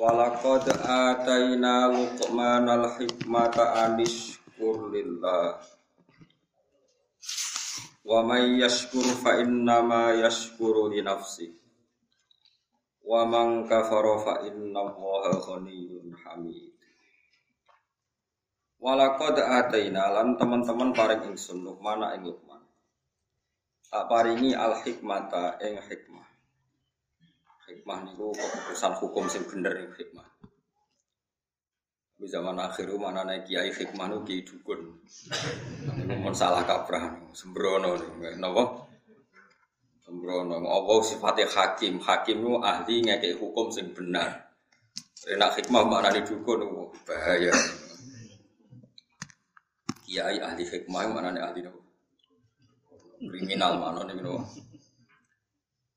Walaqad ataina Luqmanal hikmata anishkur lillah. Wa may yashkur fa innama yashkuru li nafsi. Wa man kafara fa innallaha ghaniyyun hamid. Walaqad ataina lan teman-teman paring ingsun Luqman ing Luqman. Tak paringi al hikmata ing hikmah hikmah niku keputusan hukum sing bener ning hikmah. Di zaman akhir mana naik kiai hikmah nu kiai dukun. Niku mun salah kaprah sembrono niku napa? Sembrono apa sifatnya hakim? Hakim nu ahli ngekek hukum sing benar. Enak hikmah mana di dukun nu bahaya. Kiai ahli hikmah mana ahli nopo? Kriminal mana nopo?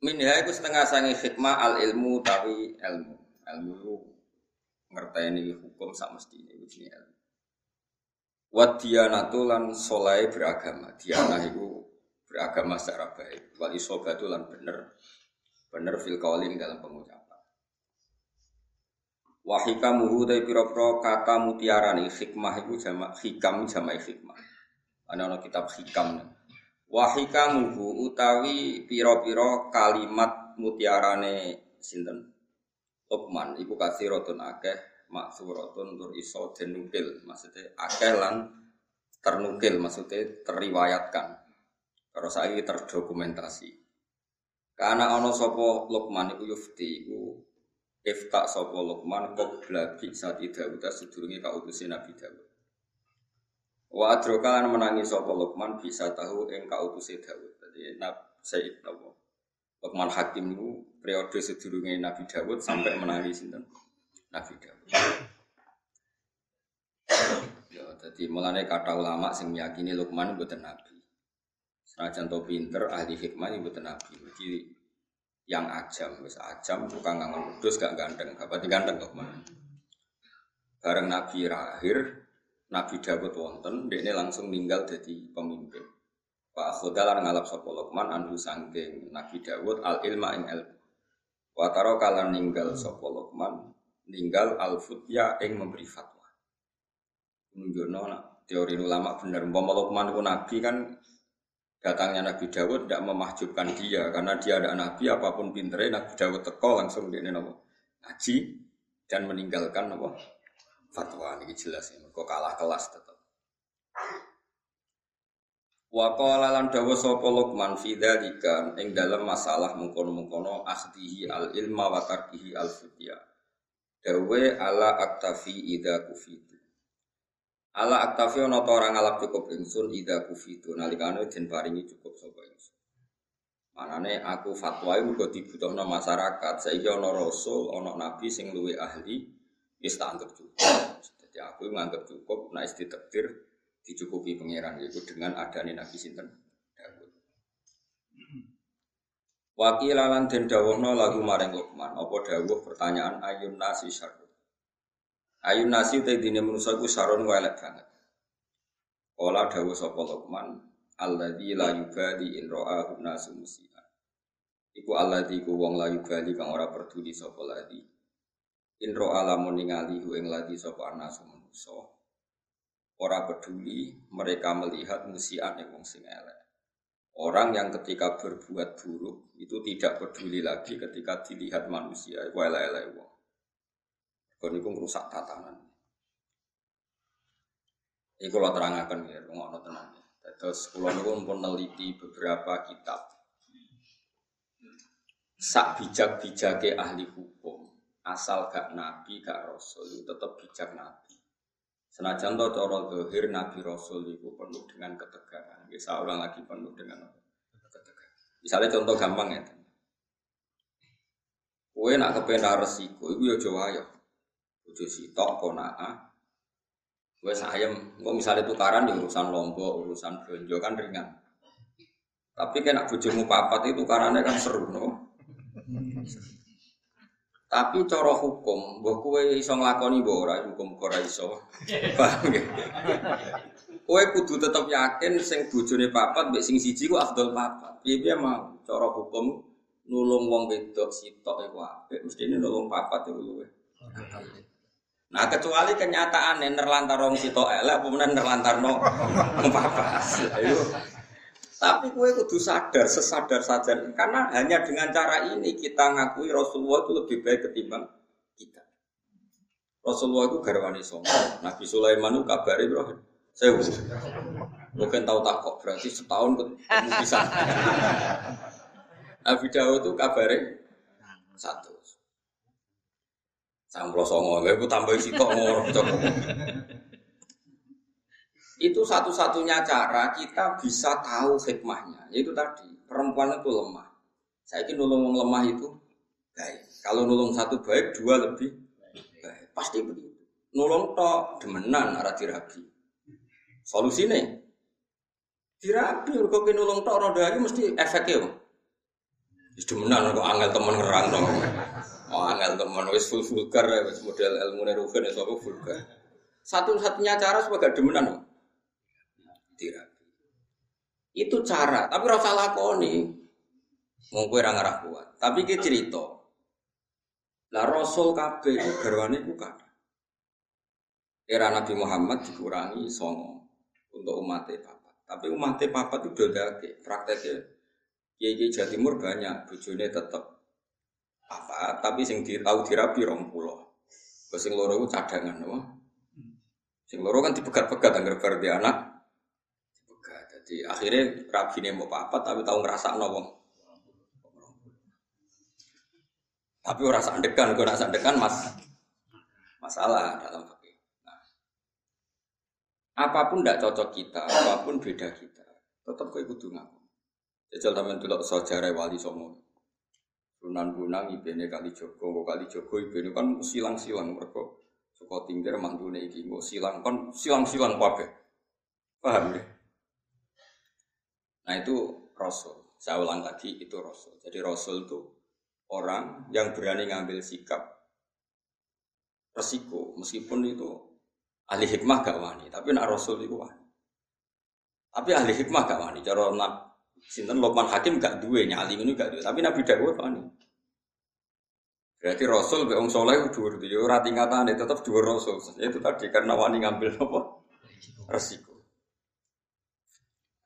Minha itu setengah sangi hikmah al ilmu tapi ilmu. Ilmu ngerteni hukum sak mesti ini ini ilmu. Wat dianatu lan solai beragama. Diana itu beragama secara baik. Wal isobatu lan bener bener fil kaulin dalam pengucapan. Wahikamuhu dari piro-piro kata mutiara nih hikmah itu jamak hikam jamak hikmah. Ada kitab hikam nih wahikamuhu utawi piro-piro kalimat mutiarane sinten? Luqman iku kathiratun akeh maksuratun tur iso denukil maksudnya akeh lan ternukil maksudnya teriwayatkan. Terus lagi terdokumentasi. Karena ono sopo Luqman iku yufti iku ifta sopo Luqman qabla bi sati Dawud sedurunge kautusin Nabi Dawud Wa adroka lan menangi sapa Luqman bisa tahu ing kautuse Daud. Dadi Nab Sayyid Nabi. Luqman Hakim itu periode sedurunge Nabi Dawud sampai menangi sinten? Nabi Dawud. Ya, jadi mulane kata ulama sing meyakini Luqman mboten nabi. Senajan to pinter ahli hikmah mboten nabi. Jadi yang ajam, wis ajam tukang ngangon wedhus gak ganteng, gak pati ganteng Luqman. Bareng Nabi lahir, Nabi Dawud wonten, ini langsung meninggal jadi pemimpin. Pak Khodalan ngalap sapa Luqman anhu sangking Nabi Dawud al ilma ing ilmu. Wa kalan ninggal sapa Luqman ninggal al futya ing memberi fatwa. Nunjukno teori ulama bener umpama Luqman itu nabi kan datangnya Nabi Dawud tidak memahjubkan dia karena dia ada nabi apa pun pinternya Nabi Dawud teko langsung dia nopo ngaji dan meninggalkan nopo fatwa ini jelas ya. Kok kalah kelas tetap. Wa qala lan dawa sapa Luqman fi dzalika ing dalam masalah mengkono-mengkono akhdihi al ilma wa tarkihi al fitya. Dawe ala aktafi idza kufitu. Ala aktafi ana ta ora ngalap cukup ingsun idza kufitu nalikane den paringi cukup sapa ingsun. Manane aku fatwa iku mergo dibutuhno masyarakat. Saiki ana rasul, ana nabi sing luwih ahli, wis tak anggap cukup. Jadi aku menganggap cukup, nah ditektir dicukupi pangeran yaitu dengan adanya Nabi Sinten Dawud. Wakil lan den dawuhna lagu maring Luqman, apa dawuh pertanyaan ayun nasi syarrun. Ayun nasi te dine manusa iku syarrun elek banget. Kala dawuh sapa Luqman, alladzi la yubali in ra'ahu nasu musian. Iku alladzi ku wong la yubali kang ora peduli sapa ladzi Inro alamun ningali hu ing lagi sapa anasu manusa. Ora peduli mereka melihat musian ing wong sing elek. Orang yang ketika berbuat buruk itu tidak peduli lagi ketika dilihat manusia iku elek-elek wong. Kon iku ngrusak tatanan. Iku lo terangaken ya, ngono tenan. Terus kula niku pun neliti beberapa kitab. Sak bijak-bijake ahli hukum asal gak nabi gak rasul tetap bijak nabi senajan to cara zahir nabi rasul itu penuh dengan ketegangan bisa orang lagi penuh dengan ketegangan misalnya contoh gampang ya Kue nak kepenar resiko, itu ya jawa ya. Bojo sitok konaa. Kue sayem, kok misalnya tukaran di urusan lombok, urusan belanja kan ringan. Tapi kena bojomu papat itu tukarannya kan seru, no? Tapi cara hukum, mbok kowe iso nglakoni mbok ora hukum ora iso. Paham ya? Kowe kudu tetep yakin sing bojone papat mbek sing siji ku afdal papat. Piye-piye mau cara hukum nulung wong wedok sitok iku apik, mestine nulung papat iku luwe. Nah kecuali kenyataannya nerlantar wong sitok elek apa menen nerlantarno wong papat. Tapi kue kudu sadar, sesadar saja. Karena hanya dengan cara ini kita ngakui Rasulullah itu lebih baik ketimbang kita. Rasulullah itu garwani sombong. Nabi Sulaiman itu kabari bro. Saya mungkin tahu tak kok berarti setahun ketemu bisa. Nabi Dawud itu kabari satu. Samplo songo, gue tambah sitok ngorok itu satu-satunya cara kita bisa tahu hikmahnya. Yaitu tadi, perempuan itu lemah. Saya ingin nulung lemah itu baik. Kalau nulung satu baik, dua lebih baik. Pasti begitu. Nulung tok demenan arah dirabi. Solusinya dirabi. Kalau nulung tok roda ini mesti efeknya. Wis demenan kok angel temen ngerang dong. Oh angel temen wis full vulgar wis model ilmu nerufen itu apa vulgar. Satu-satunya cara sebagai demenan dirabi. Itu cara, tapi rasa lakoni. Mau kue ngarah kuat. Tapi kita cerita. Lah Rasul kabeh itu garwane ku Era Nabi Muhammad dikurangi songo untuk umat papat. Tapi umat papat itu udah prakteknya. Kiai Jawa Timur banyak, bujune tetep apa, tapi sing tahu dirabi rong pulau. Sing loro cadangan, wah. Sing loro kan dipegat-pegat anggar bar anak, jadi akhirnya rabi ini mau apa tapi tahu ngerasa wong. Tapi orang sandekan, gue rasa mas masalah dalam fakir. Nah, apa pun tidak cocok kita, apa pun beda kita, tetap kau ikut ngaku. Jajal tamen dulu sejarah wali songo. Sunan Gunang ibene kali Joko, kali Joko ibene kan silang-silang mereka suka tinggal mantune iki, silang kan silang-silang kabeh. Paham ya? Nah itu Rasul. Saya ulang lagi itu Rasul. Jadi Rasul itu orang yang berani ngambil sikap resiko meskipun itu ahli hikmah gak wani tapi nak Rasul itu wani. Tapi ahli hikmah gak wani. Cara nak sinten Lokman Hakim gak duwe nyali ini gak duwe tapi Nabi Dawud wani. Berarti Rasul be wong saleh dhuwur yo ora tingkatane tetep dhuwur Rasul. Itu tadi karena wani ngambil apa? Resiko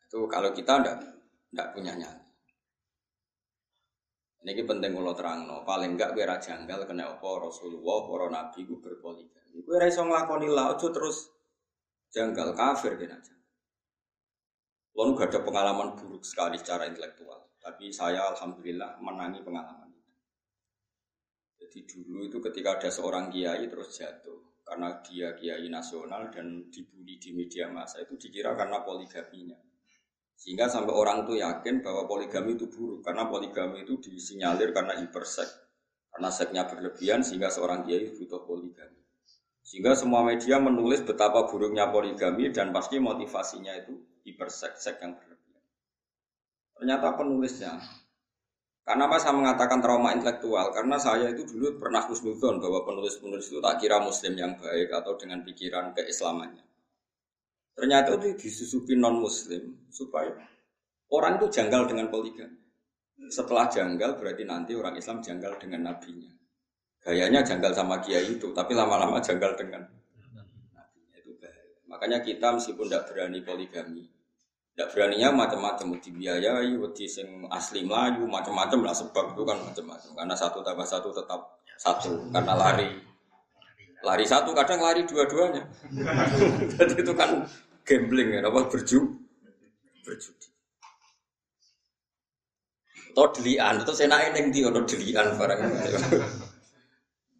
itu kalau kita ndak ndak punya nyali. Ini penting kalau terang no. Paling enggak kira janggal kena apa Rasulullah, para nabi ku berpoligami. Kue raiso ngelakoni lah, terus janggal kafir kena janggal. Lalu gak ada pengalaman buruk sekali secara intelektual. Tapi saya alhamdulillah menangi pengalaman itu. Jadi dulu itu ketika ada seorang kiai terus jatuh karena dia kiai nasional dan dibully di media massa itu dikira karena poligaminya. Sehingga sampai orang itu yakin bahwa poligami itu buruk karena poligami itu disinyalir karena hipersek. Karena seknya berlebihan sehingga seorang kiai butuh poligami. Sehingga semua media menulis betapa buruknya poligami dan pasti motivasinya itu hipersek, sek yang berlebihan. Ternyata penulisnya karena apa saya mengatakan trauma intelektual? Karena saya itu dulu pernah husnudon bahwa penulis-penulis itu tak kira muslim yang baik atau dengan pikiran keislamannya. Ternyata itu disusupi non muslim supaya orang itu janggal dengan poligami. Setelah janggal berarti nanti orang Islam janggal dengan nabinya. Gayanya janggal sama kiai itu, tapi lama-lama janggal dengan nabinya itu bahaya. Makanya kita meskipun tidak berani poligami, tidak beraninya macam-macam dibiayai, wedi sing asli melayu, macam-macam lah sebab itu kan macam-macam. Karena satu tambah satu tetap satu, karena lari lari satu kadang lari dua-duanya. Jadi itu kan gambling ya, apa berju berjudi. Atau delian, saya naik di ono delian barang.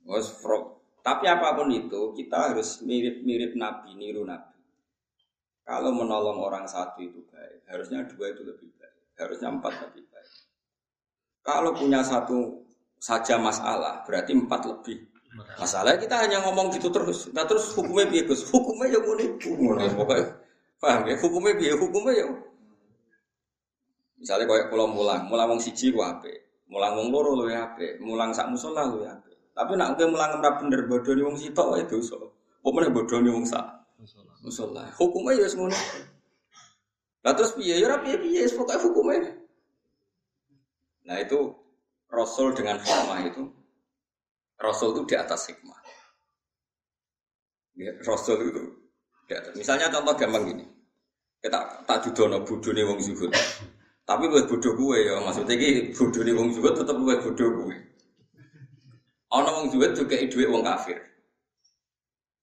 Was Tapi apa pun itu, kita harus mirip-mirip Nabi, niru Nabi. Kalau menolong orang satu itu baik, harusnya dua itu lebih baik. Harusnya empat lebih baik. Kalau punya satu saja masalah, berarti empat lebih. Masalah kita hanya ngomong gitu terus. Nah terus hukumnya biar Gus? Hukumnya ya ngono ngono pokoknya. Paham ya? Hukumnya biar hukumnya ya. Misalnya kayak pulau mulang, mulang wong siji ku ape, mulang wong loro lu ya ape, mulang sak musola lu ya ape. Tapi nak kowe mulang ora bener bodoni wong sitok wae dosa. Apa meneh bodoni wong sak musola. Hukumnya ya semono. Lah terus piye ya ora piye-piye, pokoke hukumnya. Nah itu Rasul dengan hikmah itu Rasul itu di atas hikmah. Ya, Rasul itu di atas. Misalnya contoh gampang gini. Kita tak judono nih wong zuhud. Tapi gue bodoh gue ya, maksudnya ini bodoh nih wong zuhud tetap gue bodoh gue. Ono wong zuhud juga duit wong kafir.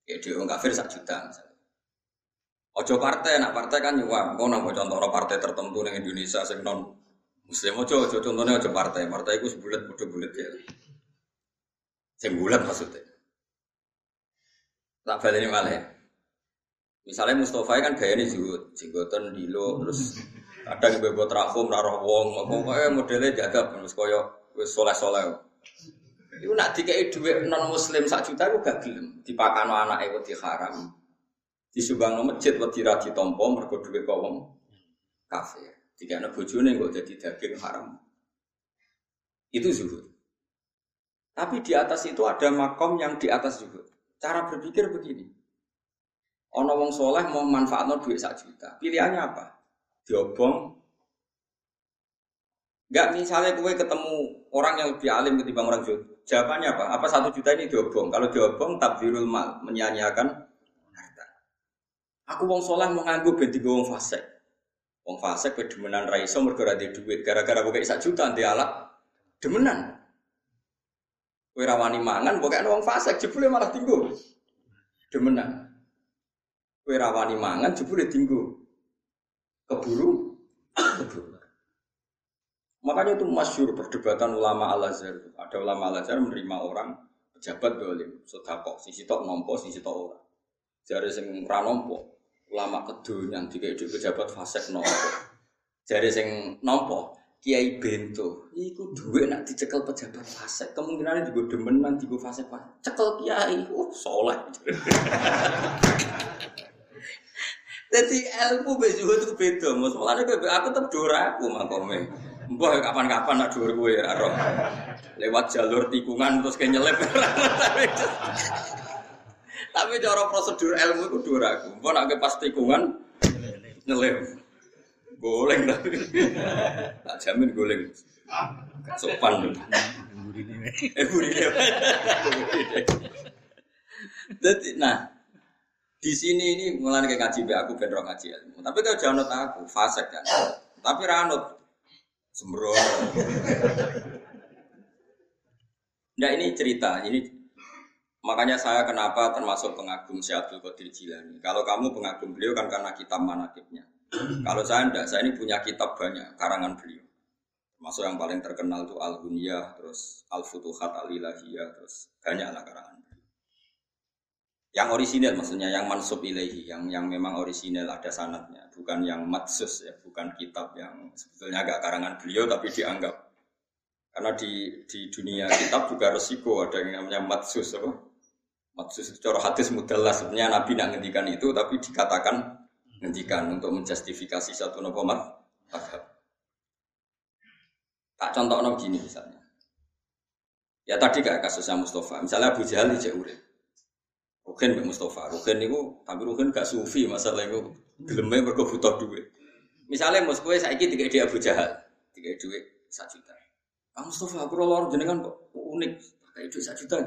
Ya duit wong kafir sak juta misalnya. Ojo partai, nak partai kan nyuap. Kau nambah contoh partai tertentu di Indonesia sing non Muslim ojo ojo contohnya ojo partai, partai itu sebulat bodoh bulat ya. Sebulat maksudnya. Tak ini malah. Misalnya Mustafa kan gaya ini juga, jenggotan dilo, terus kadang bebot rakum, naruh wong, pokoknya modelnya jaga, terus koyo wis soleh soleh. Itu nak dikai duit non Muslim sak juta itu gak gelem, dipakano anak itu haram, disubang masjid wedi ra ditampa mergo duit kok wong kafir. Jika anak bojone kok jadi daging haram. Itu zuhud. Tapi di atas itu ada makom yang di atas zuhud. Cara berpikir begini. Ono wong soleh mau manfaat no duit sak juta. Pilihannya apa? Diobong. Gak misalnya kue ketemu orang yang lebih alim ketimbang orang zuhud. Jawabannya apa? Apa satu juta ini diobong? Kalau diobong tabdirul mal, menyanyiakan harta. Aku wong soleh mau nganggu ben wong fasik. Wong fase kowe demenan ra iso duit. Gara-gara kowe sak juta ndek alat demenan. Kowe ra wani mangan pokoke wong fase jebule malah tinggu. Demenan. Kowe ra wani mangan jebule tinggu. Keburu. Makanya itu masyur perdebatan ulama Al-Azhar. Ada ulama Al-Azhar menerima orang pejabat dolim, sodako, sisi tok nompo, sisi tok ora. Jari sing ra nompo, ulama kedonyan tiga itu pejabat fasek nopo. Jadi sing nopo Kiai Bento, iku duwe nak dicekel pejabat fasek, kemungkinan juga demenan digo fasek fasek. Cekel Kiai, oh soleh. Jadi ilmu bejuh itu beda, malah aku tetap dora aku makome. Mbah kapan-kapan nak dhuwur kowe ya roh. Lewat jalur tikungan terus kayak nyelip. Tapi cara prosedur ilmu itu dua ragu. Mau nak pas tikungan nyelem. Goleng tapi. Tak jamin goleng. Sopan. Eh burine. Jadi nah di sini ini mulai kayak ngaji be aku bener ngaji ilmu. Tapi kalau jangan aku fasek kan. Tapi ranut sembrono. Nah ini cerita, ini Makanya saya kenapa termasuk pengagum Syekh Abdul Qadir Jilani. Kalau kamu pengagum beliau kan karena kitab manakibnya. Kalau saya enggak, saya ini punya kitab banyak karangan beliau. Termasuk yang paling terkenal itu Al Hunyah, terus Al Futuhat Al Ilahiyah, terus banyak lah karangan beliau. Yang orisinil maksudnya yang mansub ilahi, yang yang memang orisinil ada sanatnya, bukan yang matsus ya, bukan kitab yang sebetulnya agak karangan beliau tapi dianggap karena di di dunia kitab juga resiko ada yang namanya matsus apa Maksud cara hadis mudahlah sebenarnya Nabi nak ngendikan itu tapi dikatakan ngendikan untuk menjustifikasi satu nopo madhab. Tak contoh nopo gini misalnya. Ya tadi kayak kasusnya Mustafa. Misalnya Abu Jahal di urip. Rukin Mbak Mustafa. Rukin itu tapi Rukin gak sufi masalah itu gelemnya mergo butuh duit. Misalnya Mus kowe saiki tiga dia Abu Jahal, tiga duit satu juta. Kang Mustafa aku lor jenengan kok unik pakai duit satu juta.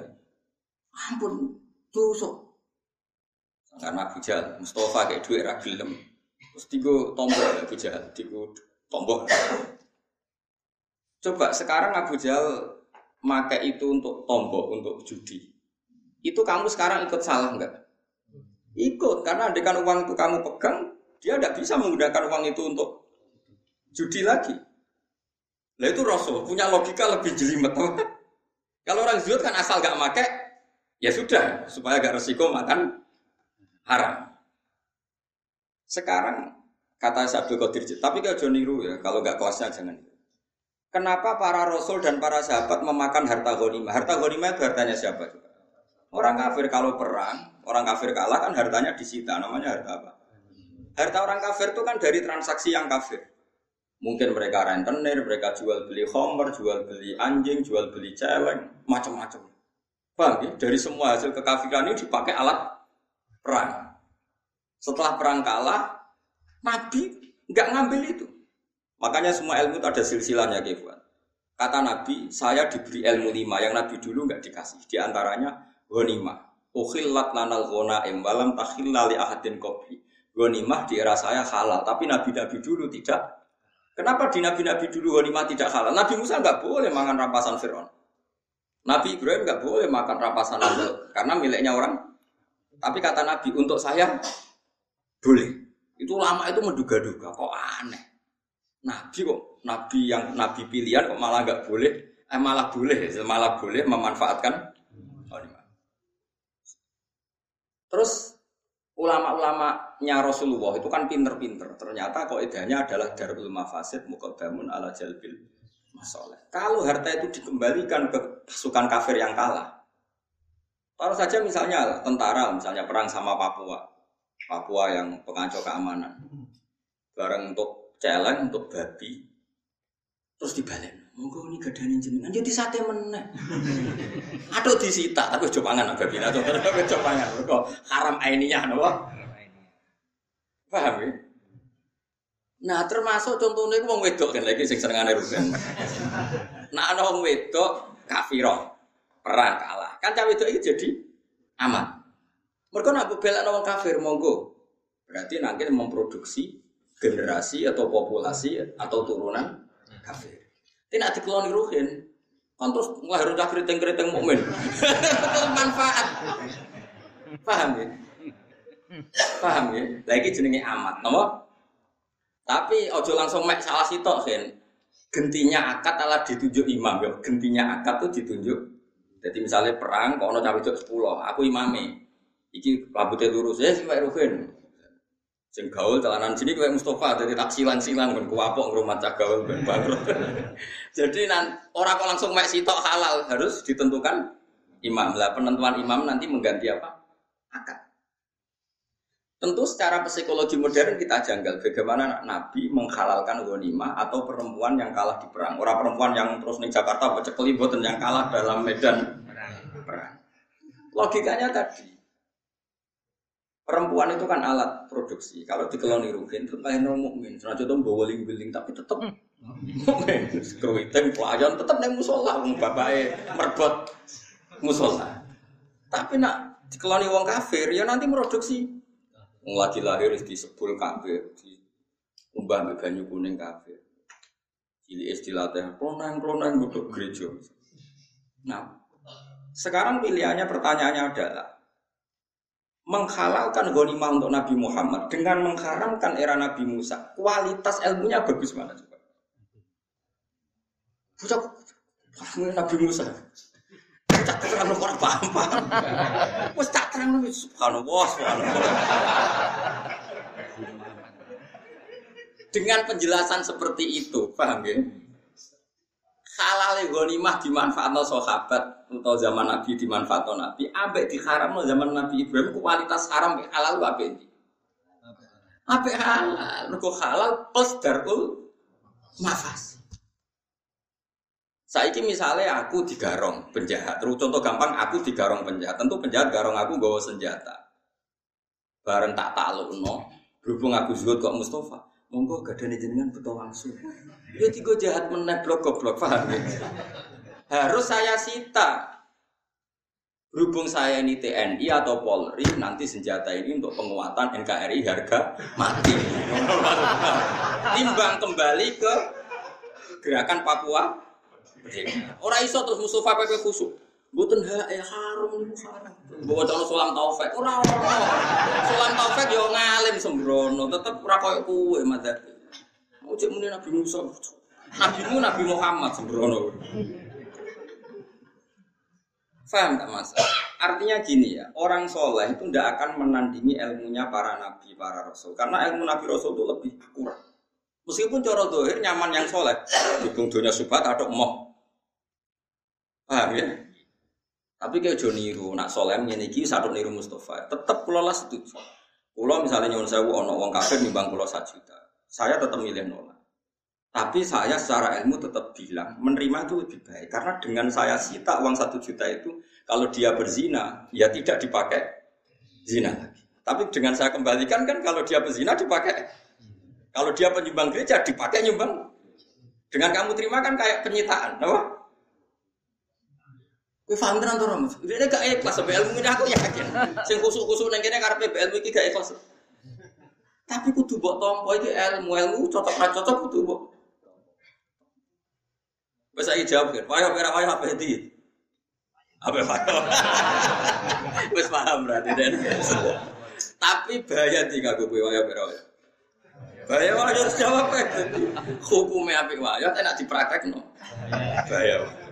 Ampun, tusuk. Karena Abu Jahal, Mustafa kayak duit ragilem. Terus tiga tombol Abu Jahal, tiga tombol. Coba sekarang Abu Jahal make itu untuk tombol, untuk judi. Itu kamu sekarang ikut salah enggak? Ikut, karena dengan uang itu kamu pegang, dia tidak bisa menggunakan uang itu untuk judi lagi. Nah itu Rasul punya logika lebih jelimet. Kalau orang zuhud kan asal gak make, Ya sudah, supaya gak resiko makan haram. Sekarang kata Sabtu Qadir, tapi kalau niru ya, kalau gak kelasnya jangan. Kenapa para rasul dan para sahabat memakan harta ghanimah? Harta ghanimah itu hartanya siapa? Orang kafir kalau perang, orang kafir kalah kan hartanya disita. Namanya harta apa? Harta orang kafir itu kan dari transaksi yang kafir. Mungkin mereka rentenir, mereka jual beli homer, jual beli anjing, jual beli celeng, macam-macam. Paham ya? Dari semua hasil kekafiran ini dipakai alat perang. Setelah perang kalah, Nabi nggak ngambil itu. Makanya semua ilmu itu ada silsilahnya, Kefwan. Kata Nabi, saya diberi ilmu lima yang Nabi dulu nggak dikasih. Di antaranya ghanimah. Ukhillat lanal ghanaim walam takhilla li ahadin qabli. Ghanimah di era saya halal, tapi nabi-nabi dulu tidak. Kenapa di nabi-nabi dulu ghanimah tidak halal? Nabi Musa nggak boleh makan rampasan Fir'aun. Nabi Ibrahim nggak boleh makan rampasan Namrud karena miliknya orang. Tapi kata Nabi untuk saya boleh. Itu lama itu menduga-duga kok aneh. Nabi kok nabi yang nabi pilihan kok malah nggak boleh, eh malah boleh, malah boleh memanfaatkan Terus ulama-ulamanya Rasulullah itu kan pinter-pinter. Ternyata kok idenya adalah darul mafasid muqaddamun ala jalbil masalah. Kalau harta itu dikembalikan ke pasukan kafir yang kalah. Taruh saja misalnya tentara, misalnya perang sama Papua. Papua yang pengacau keamanan. Bareng untuk celeng, untuk babi. Terus dibalik. Monggo ini gadani jenengan jadi sate meneh. Aduh disita tapi coba pangan babi. Aduh coba pangan. Kok haram aininya napa? Paham ya? Nah, termasuk contohnya itu wong wedok kan lagi sing senengane rugen. Nah, ana wong wedok kafiro perang kalah. Kan cawe iki jadi aman. Mereka nak bela wong kafir monggo. Berarti nanti memproduksi generasi atau populasi atau turunan kafir. Tidak dikeloni ruhin. Kan terus lahir udah keriting-keriting mukmin. manfaat. Paham ya? Paham ya? Lagi jenenge amat, nama? Tapi ojo langsung mek salah sitok kan. Gentinya akad adalah ditunjuk imam ya. Gentinya akad tuh ditunjuk. Jadi misalnya perang, kok ono cawe sepuluh, aku imame. Iki rambutnya lurus ya, sih ruhin. Sing gaul celanan sini kayak Mustafa jadi tak silang-silang ben kuapok rumah cak gaul ben bangkrut. jadi nan orang kok langsung mek sitok halal harus ditentukan imam. Lah penentuan imam nanti mengganti apa? Akad. Tentu secara psikologi modern kita janggal bagaimana Nabi menghalalkan ghanimah atau perempuan yang kalah di perang. Orang perempuan yang terus nih Jakarta baca kelibutan yang kalah dalam medan perang. Logikanya tadi Perempuan itu kan alat produksi. Kalau dikeloni rugen, tetap kayak mukmin. Senajan tuh bawa ling biling, tapi tetap mukmin. Keruitan pelayan tetap neng musola, bapaknya merbot musola. Tapi nak dikeloni wong kafir, ya nanti produksi. Lagi lahir di sepul kafir, di umbah banyu kuning kafir. Cili istilah teh, kloneng kloneng butuh gereja. Nah, sekarang pilihannya pertanyaannya adalah menghalalkan ghanimah untuk Nabi Muhammad dengan mengharamkan era Nabi Musa. Kualitas ilmunya bagus mana coba? Bocah Nabi Musa. Tak terang orang paham paham. Wes tak terang subhanallah subhanallah. Dengan penjelasan seperti itu, paham ya? halal ghanimah dimanfaatkan sahabat atau zaman Nabi dimanfaatkan Nabi, ambek diharam zaman Nabi Ibrahim kualitas haram halal apa ini? Apa halal? Mergo halal plus darul mafas. Saiki misalnya aku digarong penjahat, terus contoh gampang aku digarong penjahat, tentu penjahat garong aku bawa senjata. Bareng tak taklukno, berhubung aku zuhud kok Mustafa, monggo gak ada jenengan butuh langsung. Ya tiga jahat meneh blok goblok paham ya? Harus saya sita. Berhubung saya ini TNI atau Polri, nanti senjata ini untuk penguatan NKRI harga mati. Timbang kembali ke gerakan Papua. Orang iso terus Mustafa PP khusuk. Bukan hak ya harum niku haram. Bawa calon sulam taufik. Ora ora. Sulam taufik yo ngalim sembrono, tetep ora koyo kowe madzhab. Cek muni Nabi Musa. Nabi mu Nabi Muhammad sembrono. Faham tak mas? Artinya gini ya, orang soleh itu tidak akan menandingi ilmunya para nabi, para rasul. Karena ilmu nabi rasul itu lebih akurat. Meskipun cara dohir nyaman yang soleh, dukung dunia subhat atau emoh. Paham ya? Tapi kayak jo niru, nak soleh ini iki satu niru Mustafa. Tetap pulau lah setuju. Pulau misalnya nyuwun sewu ono wong kafir nimbang pulau satu juta. Saya tetap milih nolak. Tapi saya secara ilmu tetap bilang menerima itu lebih baik karena dengan saya sita uang satu juta itu kalau dia berzina ya tidak dipakai zina lagi. Tapi dengan saya kembalikan kan kalau dia berzina dipakai kalau dia penyumbang gereja dipakai nyumbang. Dengan kamu terima kan kayak penyitaan, apa? Kowe paham tenan to? Dia gak ikhlas sampai ilmu ini aku yakin. Sing kusuk-kusuk nang kene karepe ilmu iki gak ikhlas. Tapi kudu mbok tampa iki ilmu, ilmu cocok ra cocok kudu mbok. Wes saiki jawab kan. Wayo ora wayo apa iki? Apa wayo? Wes paham berarti dan. Tapi bahaya tinggal gue wayo ora wayo. Bahaya wae harus jawab kan. Hukumnya apik wae, ya enak dipraktekno. Bahaya.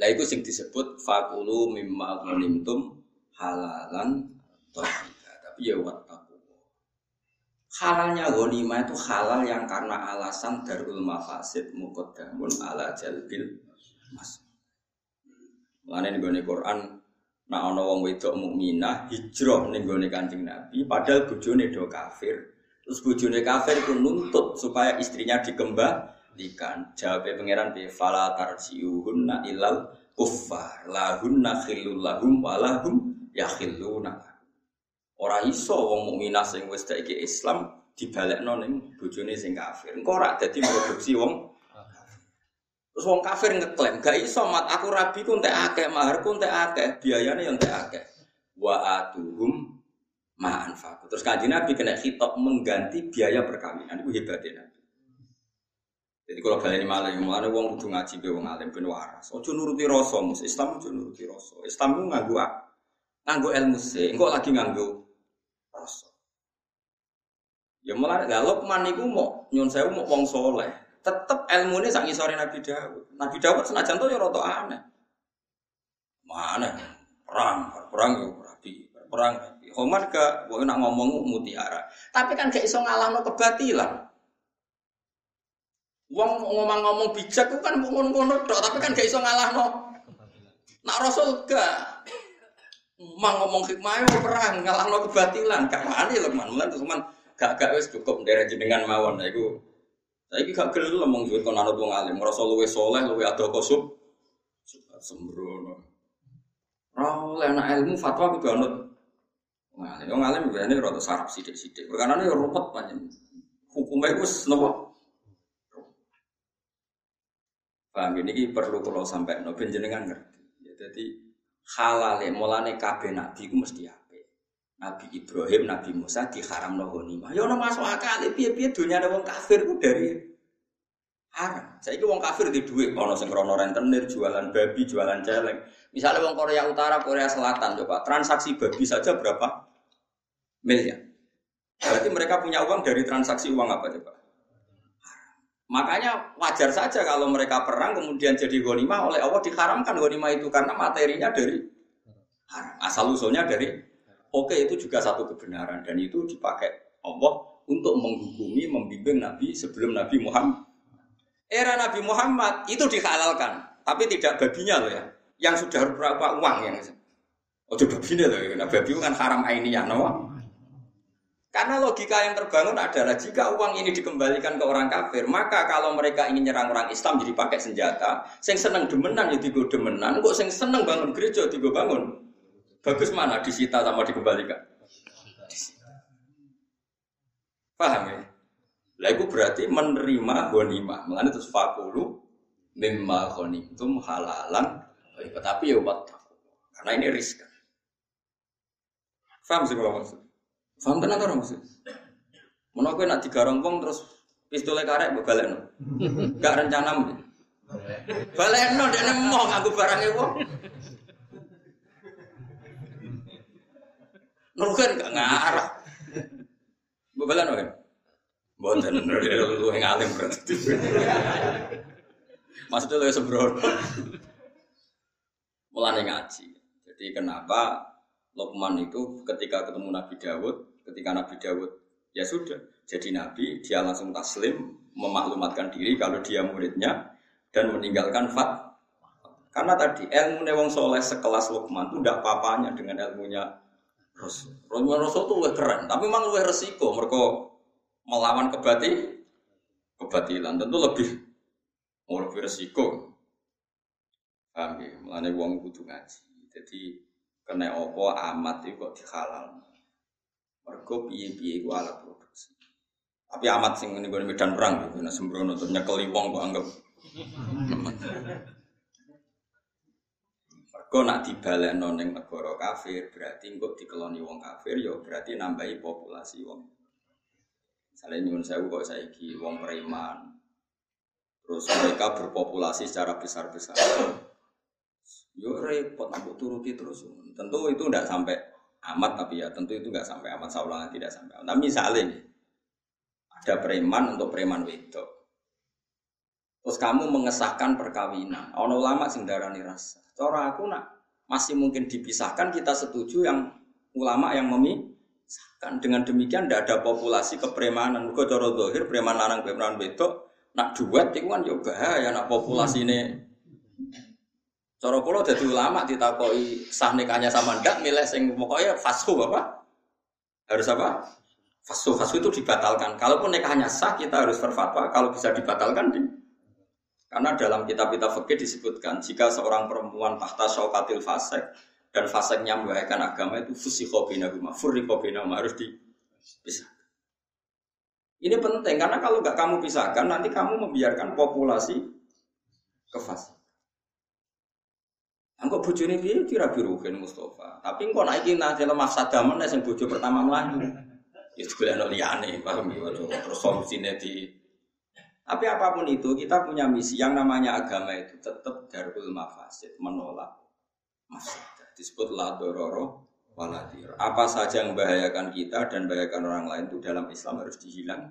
Lah iku sing disebut fakulu mimma ghanimtum halalan thayyibah. Tapi ya wattaqu. Halalnya ghanimah itu halal yang karena alasan darul mafasid muqaddamun ala jalbil mas. Mulane ning Quran Nah ana wong wedok mukminah hijrah ning gone Kanjeng Nabi padahal bojone do kafir. Terus bojone kafir itu nuntut supaya istrinya dikembalikan. Jawab pangeran bi fala tarjiuhunna ilal kuffar lahunna khillul lahum walahum yakhilluna. Ora iso wong mukminah sing wis iki Islam dibalekno ning bojone sing kafir. Engko ora dadi produksi wong Terus wong kafir ngeklaim, gak iso mat aku rabi ku entek akeh, mahar ku entek akeh, biayane yang entek akeh. Wa atuhum ma'an faku. Terus kanji Nabi kena hitop mengganti biaya perkawinan. Itu hebatnya. Jadi kalau kalian malah yang malah wong kudu ngaji be wong alim ben waras. Ojo nuruti rasa mus Islam ojo nuruti rasa. Islam ku nganggo nganggo ilmu sih, engko lagi nganggo rasa. Ya malah gak Lokman iku mau nyun sewu mau wong soleh tetap ilmu ini sangi sore Nabi Dawud. Nabi Dawud senajan tuh ya roto aneh. Mana perang, perang ya berarti perang. Homan ke, gue nak ngomong mutiara. Tapi kan gak iso no kebatilan. Wong ngomong-ngomong bijak itu kan ngono-ngono dok, tapi kan gak iso no. Nak Rasul gak. Mang ngomong hikmah yo perang no kebatilan. Gak wani loh man, mulai teman gak gak wes cukup dari jenengan mawon. Nah, itu tapi gak gelem mong duit kon anut wong alim, ngrasa luwe soleh, luwe ado kosub. Sembrono. Ora oleh anak ilmu fatwa kudu anut wong alim. Wong alim biasane rada sarap sithik-sithik. Karena ya rumput panjen. Hukumnya wis napa? Paham ini perlu kalau sampai no jenengan ngerti. Ya, jadi halal mulane kabeh nabi ku mesti ape. Nabi Ibrahim, Nabi Musa diharam no ghanimah. Ya ono masuk akal piye-piye dunia ada wong kafir ku dari haram. Saya itu wong kafir di duit, ono sing krono rentenir, jualan babi, jualan celeng. Misalnya wong Korea Utara, Korea Selatan, coba transaksi babi saja berapa miliar? Berarti mereka punya uang dari transaksi uang apa coba? Makanya wajar saja kalau mereka perang kemudian jadi gonima oleh Allah diharamkan gonima itu karena materinya dari haram. Asal usulnya dari oke itu juga satu kebenaran dan itu dipakai Allah untuk menghukumi, membimbing Nabi sebelum Nabi Muhammad era Nabi Muhammad itu dihalalkan, tapi tidak babinya loh ya, yang sudah berapa uang yang Oh, itu babinya loh, ya. nah, babi kan haram ainiyah, no? Karena logika yang terbangun adalah jika uang ini dikembalikan ke orang kafir, maka kalau mereka ingin nyerang orang Islam jadi pakai senjata, sing seneng demenan ya digo demenan, kok sing seneng bangun gereja digo bangun. Bagus mana disita sama dikembalikan? Paham ya? Lah itu berarti menerima ghanimah. Mulane terus fakulu mimma ghanimtum halalan tapi ya karena ini riskan. Faham sih kalau maksud? Faham tenan orang maksud? Mana kowe nak digarong wong terus pistolnya karek mbok balekno. Gak rencana mungkin. Balekno dekne mau nganggo barangnya wong. Nurukan gak ngarah. Mbok balekno kan? Boten lu yang alim berarti. Maksudnya lu sembrono. Mulane ngaji. Jadi kenapa Lokman itu ketika ketemu Nabi Dawud, ketika Nabi Dawud Ya sudah, jadi nabi dia langsung taslim memaklumatkan diri kalau dia muridnya dan meninggalkan fat. Karena tadi ilmu wong soleh sekelas Lukman itu tidak papanya dengan ilmunya Rasul. Rasul itu lebih keren, tapi memang lebih resiko. Mereka melawan kebati, kebatilan tentu lebih mau lebih resiko. Paham ya? Mulane wong kudu ngaji. Jadi kena opo amat itu kok dihalal. Mergo piye-piye iku alat produksi. Tapi amat sing ngene medan perang gitu, nah sembrono untuk nyekeli wong kok anggap Mergo nak dibalekno ning negara kafir berarti engko dikeloni wong kafir ya berarti nambahi populasi wong. Misalnya nyuwun sewu kok saiki wong preman. Terus mereka berpopulasi secara besar-besar. Yo repot nak turuti terus. Tentu itu tidak sampai amat tapi ya tentu itu nggak sampai amat saulah tidak sampai amat. Tapi misalnya ada preman untuk preman wedok. Terus kamu mengesahkan perkawinan. Ono ulama sing darani rasa. Cara aku nak masih mungkin dipisahkan kita setuju yang ulama yang memisahkan. Dengan demikian tidak ada populasi kepremanan. Mergo cara dohir preman lanang preman wedok nak duet itu kan juga ya nak populasi ini Cara kula dadi ulama ditakoki sah nikahnya sama ndak milih sing pokoknya fasku apa? Harus apa? Fasku fasku itu dibatalkan. Kalaupun nikahnya sah kita harus berfatwa kalau bisa dibatalkan di karena dalam kitab kitab fikih disebutkan jika seorang perempuan tahta syaukatil fasek dan faseknya membahayakan agama itu fusikho binahuma, furriko binahuma harus dipisah. Ini penting karena kalau nggak kamu pisahkan nanti kamu membiarkan populasi kefas. Engko bojone piye? Kira biruhin Mustafa. Tapi engko nek iki nanti lemah sadamen sing bojo pertama mlayu. Ya golekno liyane, paham ya? Terus solusine di tapi apa pun itu kita punya misi. Yang namanya agama itu tetap darul mafasid menolak mafsadah. Disebut la dororo waladir. Apa saja yang membahayakan kita dan membahayakan orang lain itu dalam Islam harus dihilang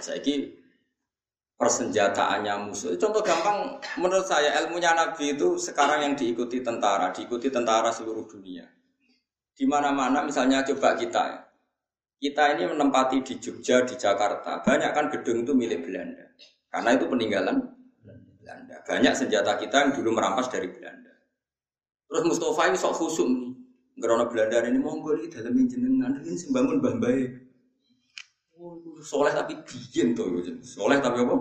saya ini persenjataannya musuh contoh gampang menurut saya ilmunya Nabi itu sekarang yang diikuti tentara diikuti tentara seluruh dunia di mana-mana misalnya coba kita ya kita ini menempati di Jogja, di Jakarta, banyak kan gedung itu milik Belanda. Karena itu peninggalan Belanda. Banyak senjata kita yang dulu merampas dari Belanda. Terus Mustafa ini sok khusum nih. Karena Belanda ini monggo ini dalam jenengan ini sembangun bambai. Soleh tapi bikin tuh, soleh tapi apa?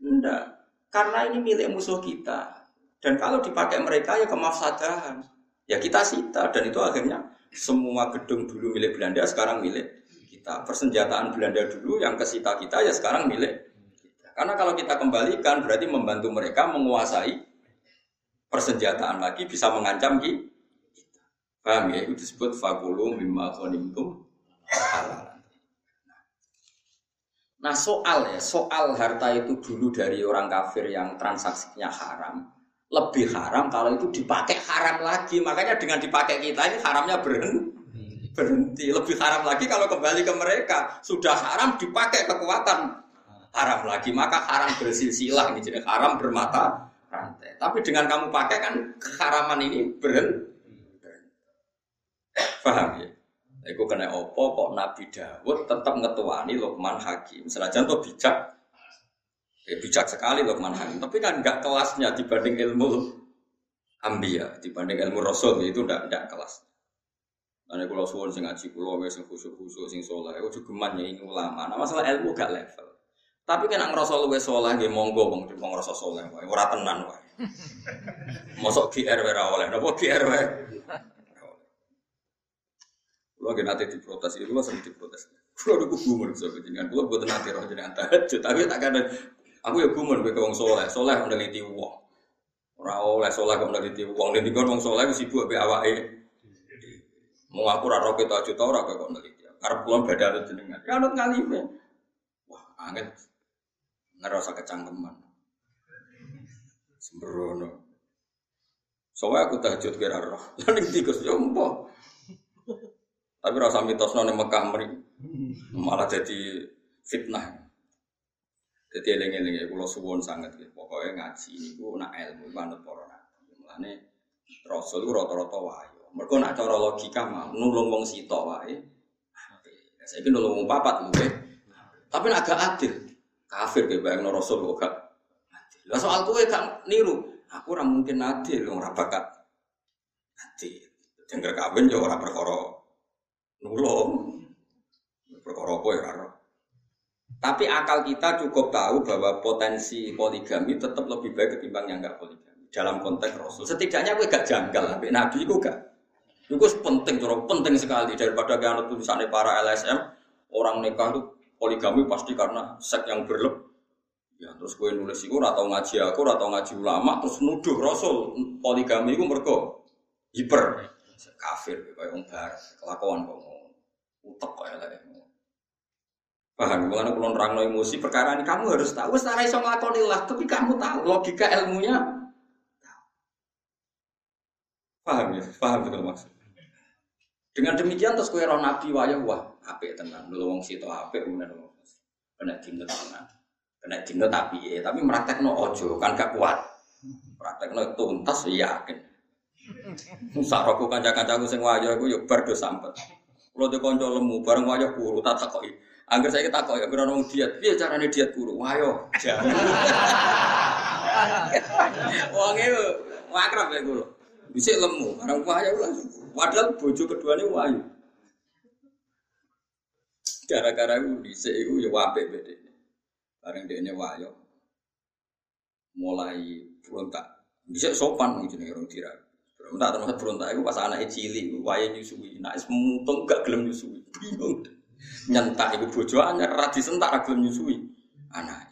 Enggak, karena ini milik musuh kita. Dan kalau dipakai mereka ya kemafsadahan. Ya kita sita dan itu akhirnya semua gedung dulu milik Belanda sekarang milik kita. Persenjataan Belanda dulu yang kesita kita ya sekarang milik kita. Karena kalau kita kembalikan berarti membantu mereka menguasai persenjataan lagi bisa mengancam kita. Paham ya? Itu disebut fakulu mimma khonimtum Nah soal ya, soal harta itu dulu dari orang kafir yang transaksinya haram lebih haram kalau itu dipakai haram lagi. Makanya dengan dipakai kita ini haramnya berhenti. Lebih haram lagi kalau kembali ke mereka. Sudah haram dipakai kekuatan haram lagi. Maka haram bersilsilah. Jadi haram bermata rantai. Tapi dengan kamu pakai kan keharaman ini berhenti. Paham ya? Iku kena opo kok Nabi Dawud tetap ngetuani Luqman Hakim. Misalnya contoh bijak Ya, bijak sekali Luqman Hakim, tapi kan nggak kelasnya dibanding ilmu ambia, dibanding ilmu rasul itu nggak nggak kelas. Karena kalau suwon sing ngaji kulo, sing khusyuk khusyuk sing soleh, itu juga ini ulama. Nah masalah ilmu gak level. Tapi kan ngerasa luwe soleh, gak monggo bang, di ngerasa soleh, wae, ora tenan wae. Mosok GR ora oleh, napa GR wae. Kulo gak nanti diprotes, itu sering diprotes. Kulo udah gumur so jenengan, kulo buat nanti roh jenengan tahajud, tapi tak ada Aku ya gumun kowe wong soleh, soleh meneliti wong. Ora oleh soleh kok meneliti wong. Nek dikon wong soleh wis sibuk mbek awake. Mau aku ora roh kita juta ora kok meneliti. Karep kula beda jenengan. Ya anut ngalime. Wah, angin ngerasa kecangkeman. Sembrono. Soalnya aku tahajud kira roh. Lalu tikus ya Tapi rasa mitosno ning Mekah meri malah jadi fitnah. Jadi eling-eling ya kula suwon sangat ya. Pokoknya ngaji niku nak ilmu manut para nabi. Mulane Rasul rata-rata wahyu. Mereka nak cara logika mah nulung wong sito wae. Saya ini nulung papat mungkin. Tapi nak agak adil. Kafir kayak bayang Rasul kok gak adil. Lah soal kowe gak niru. Aku ora mungkin adil wong ora bakat adil. Jengger kawin ya ora perkara nulung. Perkara apa ya. Tapi akal kita cukup tahu bahwa potensi poligami tetap lebih baik ketimbang yang enggak poligami. Dalam konteks Rasul. Setidaknya gue gak janggal. Tapi Nabi itu gak. Itu penting, cara penting sekali. Daripada yang tulisannya para LSM. Orang nikah itu poligami pasti karena seks yang berlebih. Ya, terus gue nulis itu atau ngaji aku, atau ngaji ulama, terus nuduh Rasul poligami itu mereka hiper kafir kayak orang kelakuan kok utek kok ya Paham? Mulane kula nerangno emosi perkara ini kamu harus tahu ora iso nglakoni lah, tapi kamu tahu logika ilmunya. Paham ya? Paham betul maksud. Dengan demikian terus kue roh nabi wayah wah apik tenan. Dulu wong situ apik kemudian kena dinut tenan. Kena dinut tapi ya, tapi no ojo kan gak kuat. no tuntas ya yakin. Sak roku kanca-kancaku sing wayah iku yo bar do sampet. Kulo de kanca lemu bareng wayah kuru tak takoki. Angger saya kita ya kira nong diet, dia caranya diet guru, wayo. Wong itu wakrab ya guru, bisa lemu, orang wayo langsung. Padahal bojo keduanya wayu. Gara-gara itu bisa itu ya wape beda. Bareng dia wayo, mulai berontak. Bisa sopan mungkin orang tirak. Berontak termasuk berontak itu pas anak cilik, wayo nyusui, nah semutung gak gelem nyusui, bingung. Nyentak ibu bojo anyar ra disentak ra gelem nyusui. Anak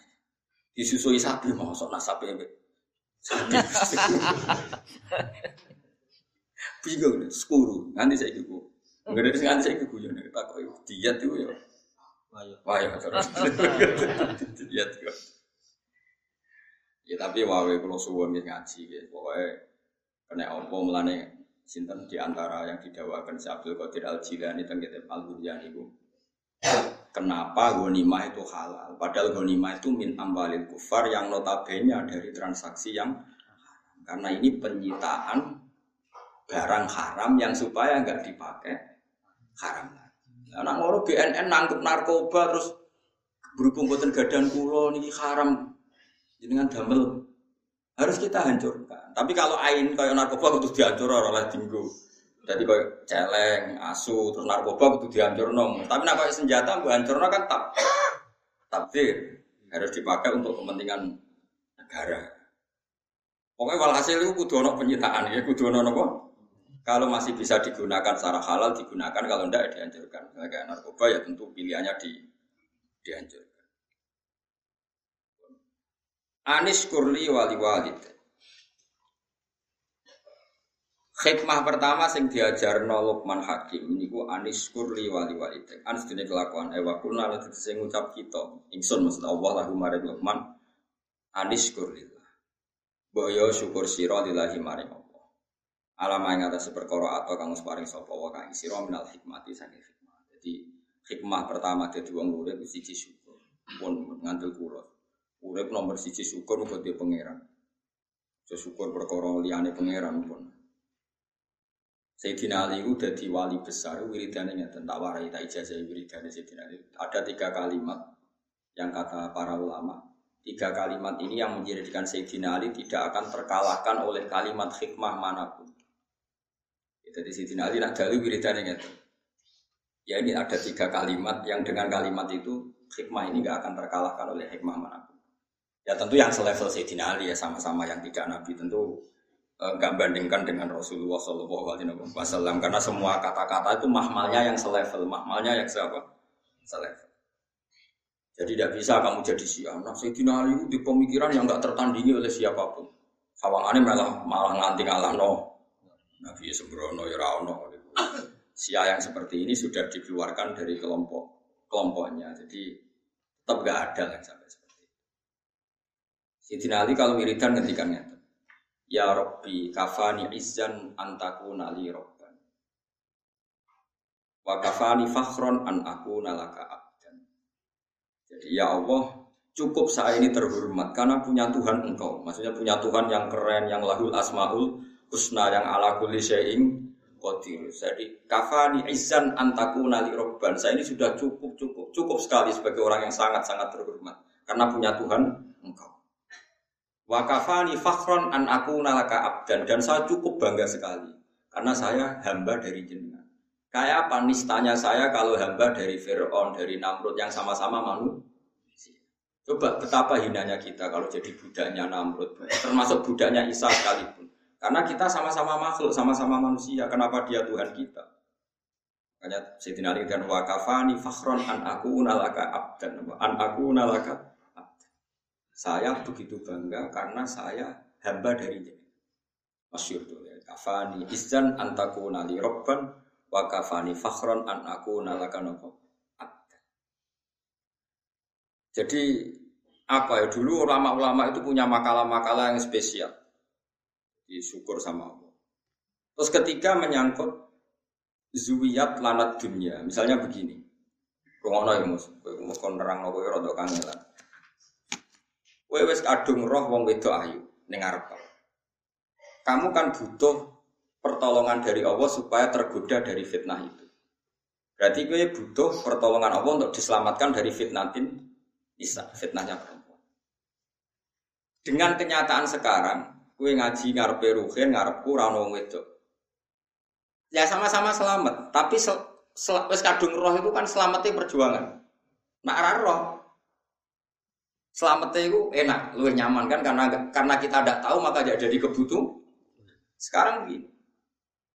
disusui sapi mau sok nasape sapi. Bingung skuru nanti saya ibu nggak ada nganti saya ya tak kok diet itu ya? Ya terus. Diet ya tapi wae kalau suwon ngaji ya pokoknya kena apa melane sinten di antara yang didawakan si Abdul Qadir Al Jilani tentang kitab Al Buryan itu Kenapa gonima itu halal? Padahal gonima itu min ambalil kufar yang notabene dari transaksi yang. Karena ini penyitaan barang haram yang supaya nggak dipakai haram lagi. Anak ngoro BNN nangkep narkoba terus berhubung boten gadan kulo niki haram dengan damel harus kita hancurkan. Tapi kalau ain kayak narkoba itu dihancur oleh tinggu. Jadi kayak celeng, asu, terus narkoba itu dihancur nong. Tapi nak kayak senjata, gue hancur kan tak takdir harus dipakai untuk kepentingan negara. Pokoknya walhasil itu kudu ono penyitaan ya, kudu ono apa? Kalau masih bisa digunakan secara halal digunakan, kalau tidak ya dihancurkan. Kayak narkoba ya tentu pilihannya di dihancurkan. Anis kurli wali walid. Hikmah pertama sing diajar Luqman Hakim niku anis kurli wali walidek. Anis dene kelakuan ewa kuna lan sing ngucap kita. Ingsun maksud Allah lahu maring Luqman anis kurlillah. Boyo syukur sira lillahi maring Allah. Alam ing atas perkara atau kang paring sapa wa kang sira minal hikmati saking hikmah. Jadi hikmah pertama dadi wong urip siji syukur. Pun ngandel kula. Urip nomor siji syukur muga dia pangeran. Syukur perkara liyane pangeran pun. Sayyidina Ali itu jadi wali besar, wiridannya tentang tak warai, tak ijazah wiridannya Sayyidina Ali. Ada tiga kalimat yang kata para ulama. Tiga kalimat ini yang menjadikan Sayyidina Ali tidak akan terkalahkan oleh kalimat hikmah mana pun. Jadi Sayyidina Ali nak jalur wiridannya Ya ini ada tiga kalimat yang dengan kalimat itu hikmah ini gak akan terkalahkan oleh hikmah mana pun. Ya tentu yang selevel Sayyidina Ali ya sama-sama yang tidak Nabi tentu enggak bandingkan dengan Rasulullah Shallallahu Alaihi Wasallam karena semua kata-kata itu mahmalnya yang selevel, mahmalnya yang siapa? Selevel. Jadi tidak bisa kamu jadi syiah. Nah, Sayyidina Ali di pemikiran yang enggak tertandingi oleh siapa pun. Sawangannya malah malah nganti ngalah no. Nabi sembrono ya rano. Syiah yang seperti ini sudah dikeluarkan dari kelompok kelompoknya. Jadi tetap enggak ada yang sampai. Sayyidina Ali kalau wiridan ketikanya Ya Rabbi kafani izzan antaku nali robban. Wa kafani fakhron an aku nalaka abdan. Jadi ya Allah cukup saya ini terhormat karena punya Tuhan engkau. Maksudnya punya Tuhan yang keren, yang lahul asmaul husna, yang ala kulli syai'in qadir. Jadi kafani izan antaku nali robban. Saya ini sudah cukup cukup cukup sekali sebagai orang yang sangat sangat terhormat karena punya Tuhan engkau. Wa kafani fakhron an aku nalaka abdan dan saya cukup bangga sekali karena saya hamba dari jenengan. Kayak apa nistanya saya kalau hamba dari Fir'aun, dari Namrud yang sama-sama manusia. Coba betapa hinanya kita kalau jadi budaknya Namrud, termasuk budaknya Isa sekalipun. Karena kita sama-sama makhluk, sama-sama manusia. Kenapa dia Tuhan kita? Makanya Sayyidina Ali dan wakafani fakhron an aku nalaka abdan. An aku nalaka. Saya begitu bangga karena saya hamba dari dia. Masyur tuh ya. Kafani izan antaku nali robban wa kafani fakhron an aku nalaka nopo Jadi apa ya dulu ulama-ulama itu punya makalah-makalah yang spesial. Disyukur sama Allah. Terus ketika menyangkut zuwiyat lanat dunia, misalnya begini. Rungono ya mus, mus kon nerang nopo rada kangelan. Kowe wis kadung roh wong wedok ayu ning arep. Kamu kan butuh pertolongan dari Allah supaya tergoda dari fitnah itu. Berarti gue butuh pertolongan Allah untuk diselamatkan dari fitnatin Isa, fitnahnya perempuan. Dengan kenyataan sekarang, gue ngaji ngarepe ruhin, ngarepku rano wedok. Ya sama-sama selamat, tapi sel, sel, kadung roh itu kan selamatnya perjuangan. Nak roh, selamatnya itu enak, lu nyaman kan karena karena kita tidak tahu maka jadi kebutuh. Sekarang begini,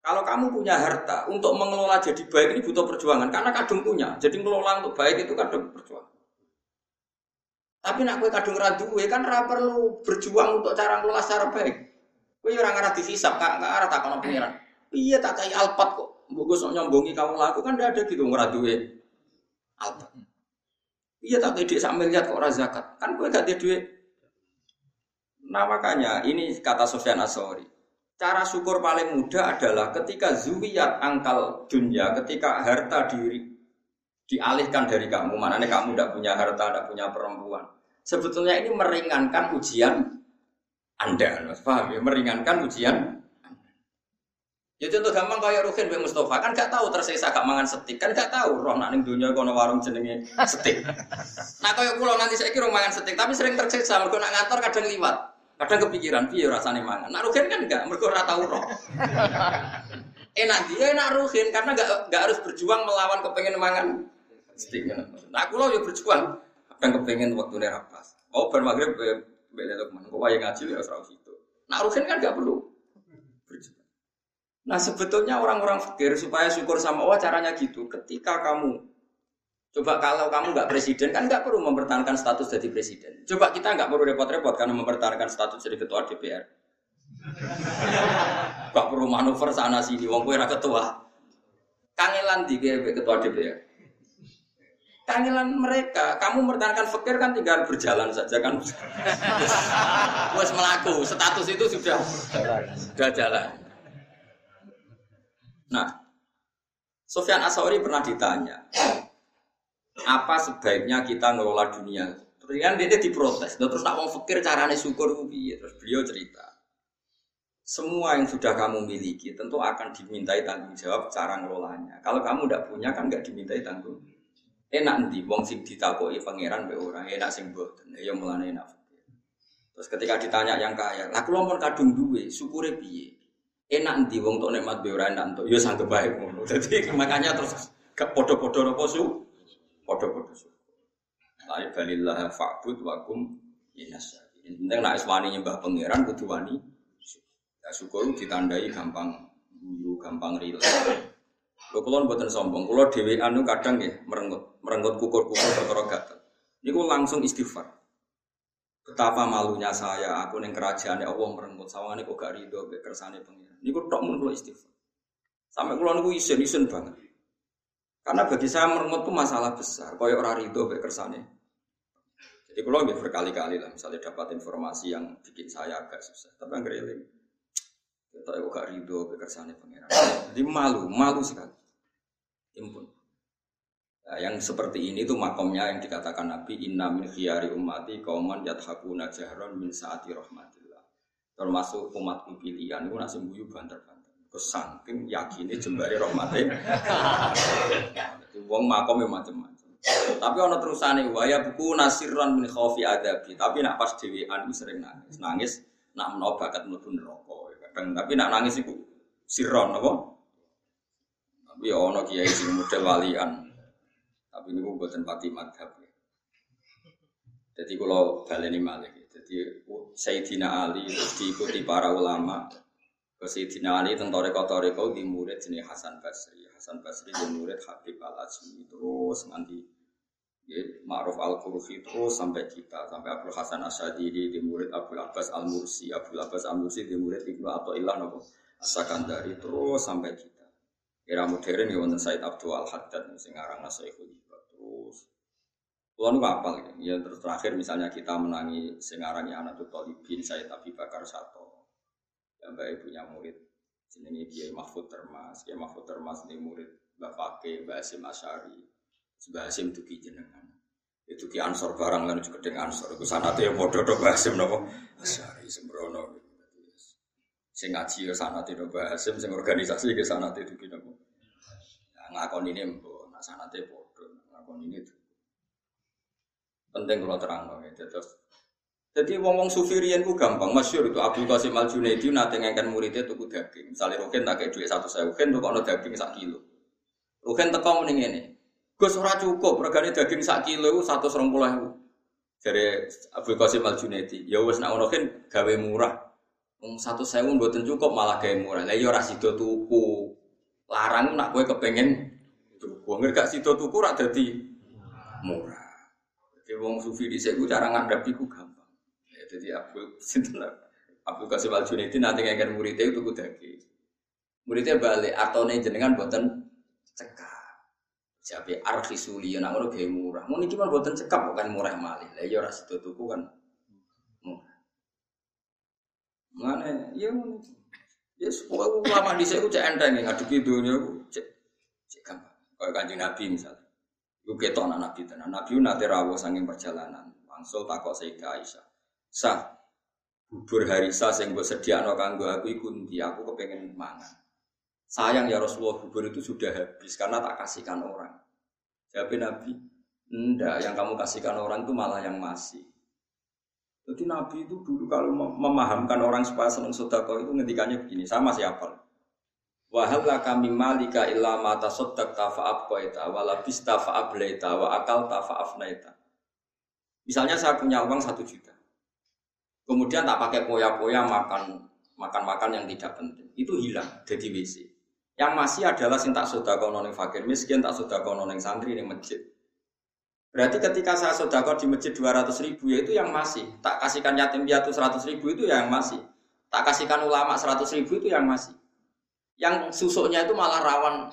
kalau kamu punya harta, untuk mengelola jadi baik ini butuh perjuangan. Karena kadung punya. Jadi mengelola untuk baik itu kadung perjuangan. Tapi nak kue kadung ya kan ra perlu berjuang untuk cara ngelola secara baik. Kue orang arah dihisap, kak nggak arah tak kono pengiran. Iya tak kayak alpat kok. Bagus nyombongi kamu laku kan tidak ada gitu ya alpat. Iya tak dia sambil lihat kok zakat. Kan kue gak dia duit. Nah makanya ini kata Sofyan Asori. Cara syukur paling mudah adalah ketika zuwiyat angkal dunia, ketika harta diri dialihkan dari kamu, mana nih kamu tidak punya harta, tidak punya perempuan. Sebetulnya ini meringankan ujian Anda, paham ya? Meringankan ujian. Ya contoh gampang kayak Rukin bin Mustafa kan gak tahu tersisa gak mangan setik kan gak tahu roh nak ning dunia kono warung jenenge setik. nah kayak pulau nanti saya kira mangan setik tapi sering tersiksa mergo nak ngantor kadang liwat. Kadang kepikiran piye rasane mangan. Nak rugen kan enggak, mergo ora tau roh. enak dia enak rugen karena enggak enggak harus berjuang melawan kepengen mangan stick. Nah, aku lo ya berjuang. Kadang kepengen waktu nih rapas. Oh, bar maghrib beda Lukman. Kok wae ngaji ya ora itu. Nak rugen kan enggak perlu. Nah, sebetulnya orang-orang fakir supaya syukur sama Allah caranya gitu. Ketika kamu Coba kalau kamu nggak presiden kan nggak perlu mempertahankan status jadi presiden. Coba kita nggak perlu repot-repot karena mempertahankan status jadi ketua DPR. Gak perlu manuver sana sini, wong kue ketua. Kangelan tiga ketua DPR. Kangelan mereka, kamu mempertahankan fakir kan tinggal berjalan saja kan. Wes melaku, status itu sudah sudah jalan. Nah, Sofyan Asori pernah ditanya, apa sebaiknya kita ngelola dunia? Terus kan dia diprotes. Terus tak mau pikir caranya syukur? Terus beliau cerita. Semua yang sudah kamu miliki tentu akan dimintai tanggung jawab cara ngelolanya. Kalau kamu tidak punya kan nggak dimintai tanggung. Enak nanti wong sing ditakoi pangeran be orang enak sing boten. Ya mulane enak. Terus ketika ditanya yang kaya, lah kula kadung duwe, syukure piye? Enak nanti wong tok nikmat be ora enak entuk, sanggep bae ngono. Dadi makanya terus gak padha-padha napa su Podo-podo syukur. Lai balillah fa'bud wakum. Ini penting nak iswani nyembah pangeran kudu wani. Ya syukur ditandai gampang guyu, gampang rileks. Lho kula mboten sombong, kula anu kadang ya merengut, merengut kukur-kukur perkara gatel. Niku langsung istighfar. Betapa malunya saya, aku ning kerajaan ya Allah merengut sawangane kok gak rido mek kersane pangeran. Niku tok mun kula istighfar. Sampai kula niku isen-isen banget. Karena bagi saya merengut itu masalah besar. Kau orang ridho baik kersane. Jadi kalau nggak berkali-kali lah, misalnya dapat informasi yang bikin saya agak susah, tapi nggak reling. Kita ya gak ridho baik kersane pangeran. Jadi malu, malu sekali. Impun. Nah, yang seperti ini tuh makomnya yang dikatakan Nabi Inna min khiyari ummati kauman yathakuna jahron min saati rahmatillah. Termasuk umatku pilihan itu nasi buyu banter-banter. Kesangking yakini jembari rahmate. Wong makom macam-macam. Tapi ono terusane waya buku nasiran min khaufi adabi. Tapi nak pas dhewean sering nangis. Nangis nak menawa bakat. Kadang tapi nak nangis iku sirron apa? Tapi ya ono kiai sing model walian. Tapi niku mboten pati madhab. Jadi kalau baleni malih. Jadi Sayyidina Ali diikuti para ulama. Ke Sayyidina Ali tentang toreko-toreko di murid jenis Hasan Basri. Hasan Basri di murid Habib Al Azmi terus nanti ya, Ma'ruf Al Qurfi terus sampai kita sampai Abdul Hasan Asyadiri di murid Abdul Abbas Al Mursi Abdul Abbas Al Mursi di murid Ibnu Athaillah nopo Asakandari terus sampai kita era modern ya wonten Said Abdul Al Haddad sing aran Saikhul terus Kulo nu apal ya terus terakhir misalnya kita menangi sing aran ya anak Talibin Said Abi Bakar Sato yang baik punya murid jenenge Kiai Mahfud Termas, Kiai Mahfud Termas ini murid Mbak Fakih, Mbak Asim Asyari, Mbak Asim tuki jenengan. Itu ki ansor barang kan juga dengan ansor. Iku sanate ya padha to Mbak Asim napa? Asyari sembrono. Sing ngaji ya sanate to Mbak Asim, sing organisasi ke sanate tuki napa? Nah, ngakon ini mbok, nak sanate padha, ngakon ini. Penting kalau terang ya. Terus jadi wong wong sufi riyen ku gampang, masyur itu Abdul Qasim Al Junaidi nate ngengken muridnya tuku daging. Misalnya Rukin tak kayak duit satu saya, Rukin tuh kalau daging sak kilo. Rukin teko mending ini. Gus ora cukup, regane daging sak kilo serong pulau Dari Abdul Qasim Al Junaidi, ya wes nak Rukin gawe murah. Wong satu sewu mboten cukup malah gawe murah. Lah ya ora tuku. Larang nak kowe kepengen tuku. Ngerti gak sida tuku ora dadi murah. Jadi wong sufi dhisik ku cara ngadepi ku gampang. Jadi Abdul Sinten Abdul Qasim Al Junaidi nanti ngengker muridnya itu kuda daging. Muridnya balik artone jenengan buatan cekap. Siapa arkisuli yang ngono gaya murah. Mau niki mah buatan cekap bukan murah malih. Lah ya ora sido tuku kan murah. Mana ya. Ya semua ulama di saya cek enteng ngadepi dunia cek cek gampang. Kayak kanjeng Nabi misalnya. Iku ketok anak Nabi tenan. Nabi nate rawuh saking perjalanan. Langsung takok Sayyidah Aisyah. Sah bubur harisa sing mbok sediakno kanggo aku iku ndi aku kepengen mangan. Sayang ya Rasulullah bubur itu sudah habis karena tak kasihkan orang. Jawab Nabi, enggak yang kamu kasihkan orang itu malah yang masih. Jadi Nabi itu dulu kalau memahamkan orang supaya senang sodako itu ngendikannya begini, sama siapa? Wahal kami malika illa mata sodak tafa abqaita walabista fa ablaita wa akal tafa afnaita. Misalnya saya punya uang satu juta. Kemudian tak pakai poya-poya makan makan-makan yang tidak penting. Itu hilang jadi WC. Yang masih adalah sintak sodako noning fakir miskin, tak sodako noning santri di masjid. Berarti ketika saya sodako di masjid 200 ribu ya itu yang masih. Tak kasihkan yatim piatu 100 ribu itu yang masih. Tak kasihkan ulama 100 ribu itu yang masih. Yang susuknya itu malah rawan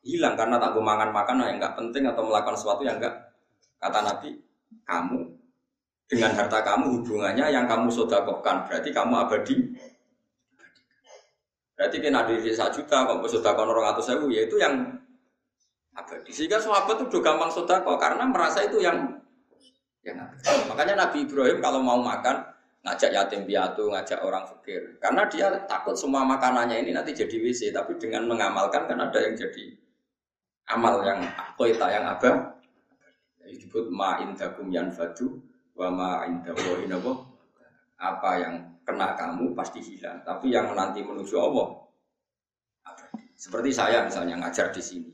hilang karena tak gue makan makan yang nggak penting atau melakukan sesuatu yang enggak kata Nabi kamu dengan harta kamu hubungannya yang kamu sodakokan berarti kamu abadi berarti kena di satu juta kamu sodakokan orang atau sewu ya itu yang abadi sehingga sahabat itu udah gampang sodako karena merasa itu yang yang abadi. makanya Nabi Ibrahim kalau mau makan ngajak yatim piatu ngajak orang fakir karena dia takut semua makanannya ini nanti jadi WC tapi dengan mengamalkan kan ada yang jadi amal yang koita yang abah disebut ma indakum yanfadu Wama indallahi napa? Apa yang kena kamu pasti hilang, tapi yang nanti menuju Allah. Seperti saya misalnya ngajar di sini.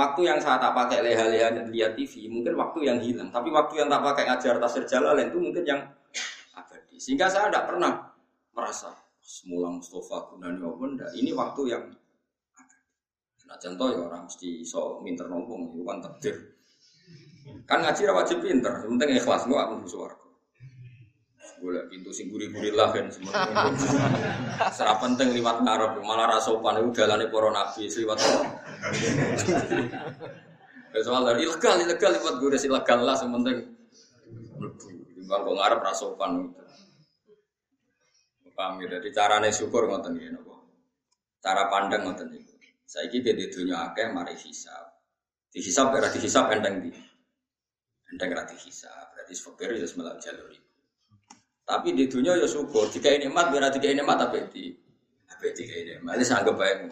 Waktu yang saya tak pakai leha-leha lihat TV, mungkin waktu yang hilang. Tapi waktu yang tak pakai ngajar tasir jalan itu mungkin yang abadi. Sehingga saya tidak pernah merasa semula Mustafa Gunani apa Ini waktu yang Nah contoh ya orang mesti so minter nombong itu kan takdir. Kan ngaji wajib pinter, penting ikhlas gua aku suwarga. Boleh pintu sing guri-guri lah kan semua. Serap penting liwat ngarep, malah ra sopan iku dalane para nabi liwat. Ya soal dari ilegal, ilegal liwat gure ilegal lah mlebu. Timbang kok ngarep ra sopan. Paham ya, jadi carane syukur ngoten nggih napa. Cara pandang ngoten niku. Saiki dene dunya akeh mari hisab. Dihisab ora dihisab enteng di. Enteng rati hisab, berarti fakir ya semalam jalur itu. Tapi di dunia ya syukur, jika ini biar jika ini nikmat tapi di kabeh dikai nikmat. Wis anggap bae.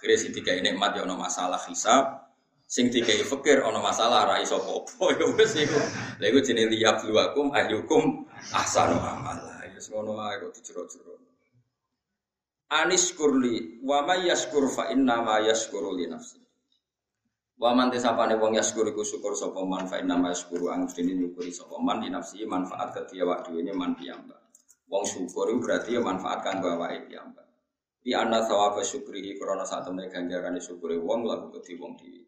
Akhirnya si tiga nikmat ya ono masalah hisab, sing dikai fikir ono masalah ra iso apa ya wis iku. Lha iku jenenge liyabluwakum ayyukum ahsanu amala. Ya ngono ae kok dicero-cero. Anis kurli wa may yashkur fa inna ma yashkuru li nafsi. Wa man tesapane wong yashkur iku syukur sapa man fa inna ma yashkuru ang dene nyukuri sapa man di nafsi manfaat kedua awak dhewe man piyambak. Wong syukur itu berarti ya manfaat kanggo awake piyambak. Di anna thawaba syukrihi krana sak temne ganjarane syukure wong lagu kedhi wong dhewe.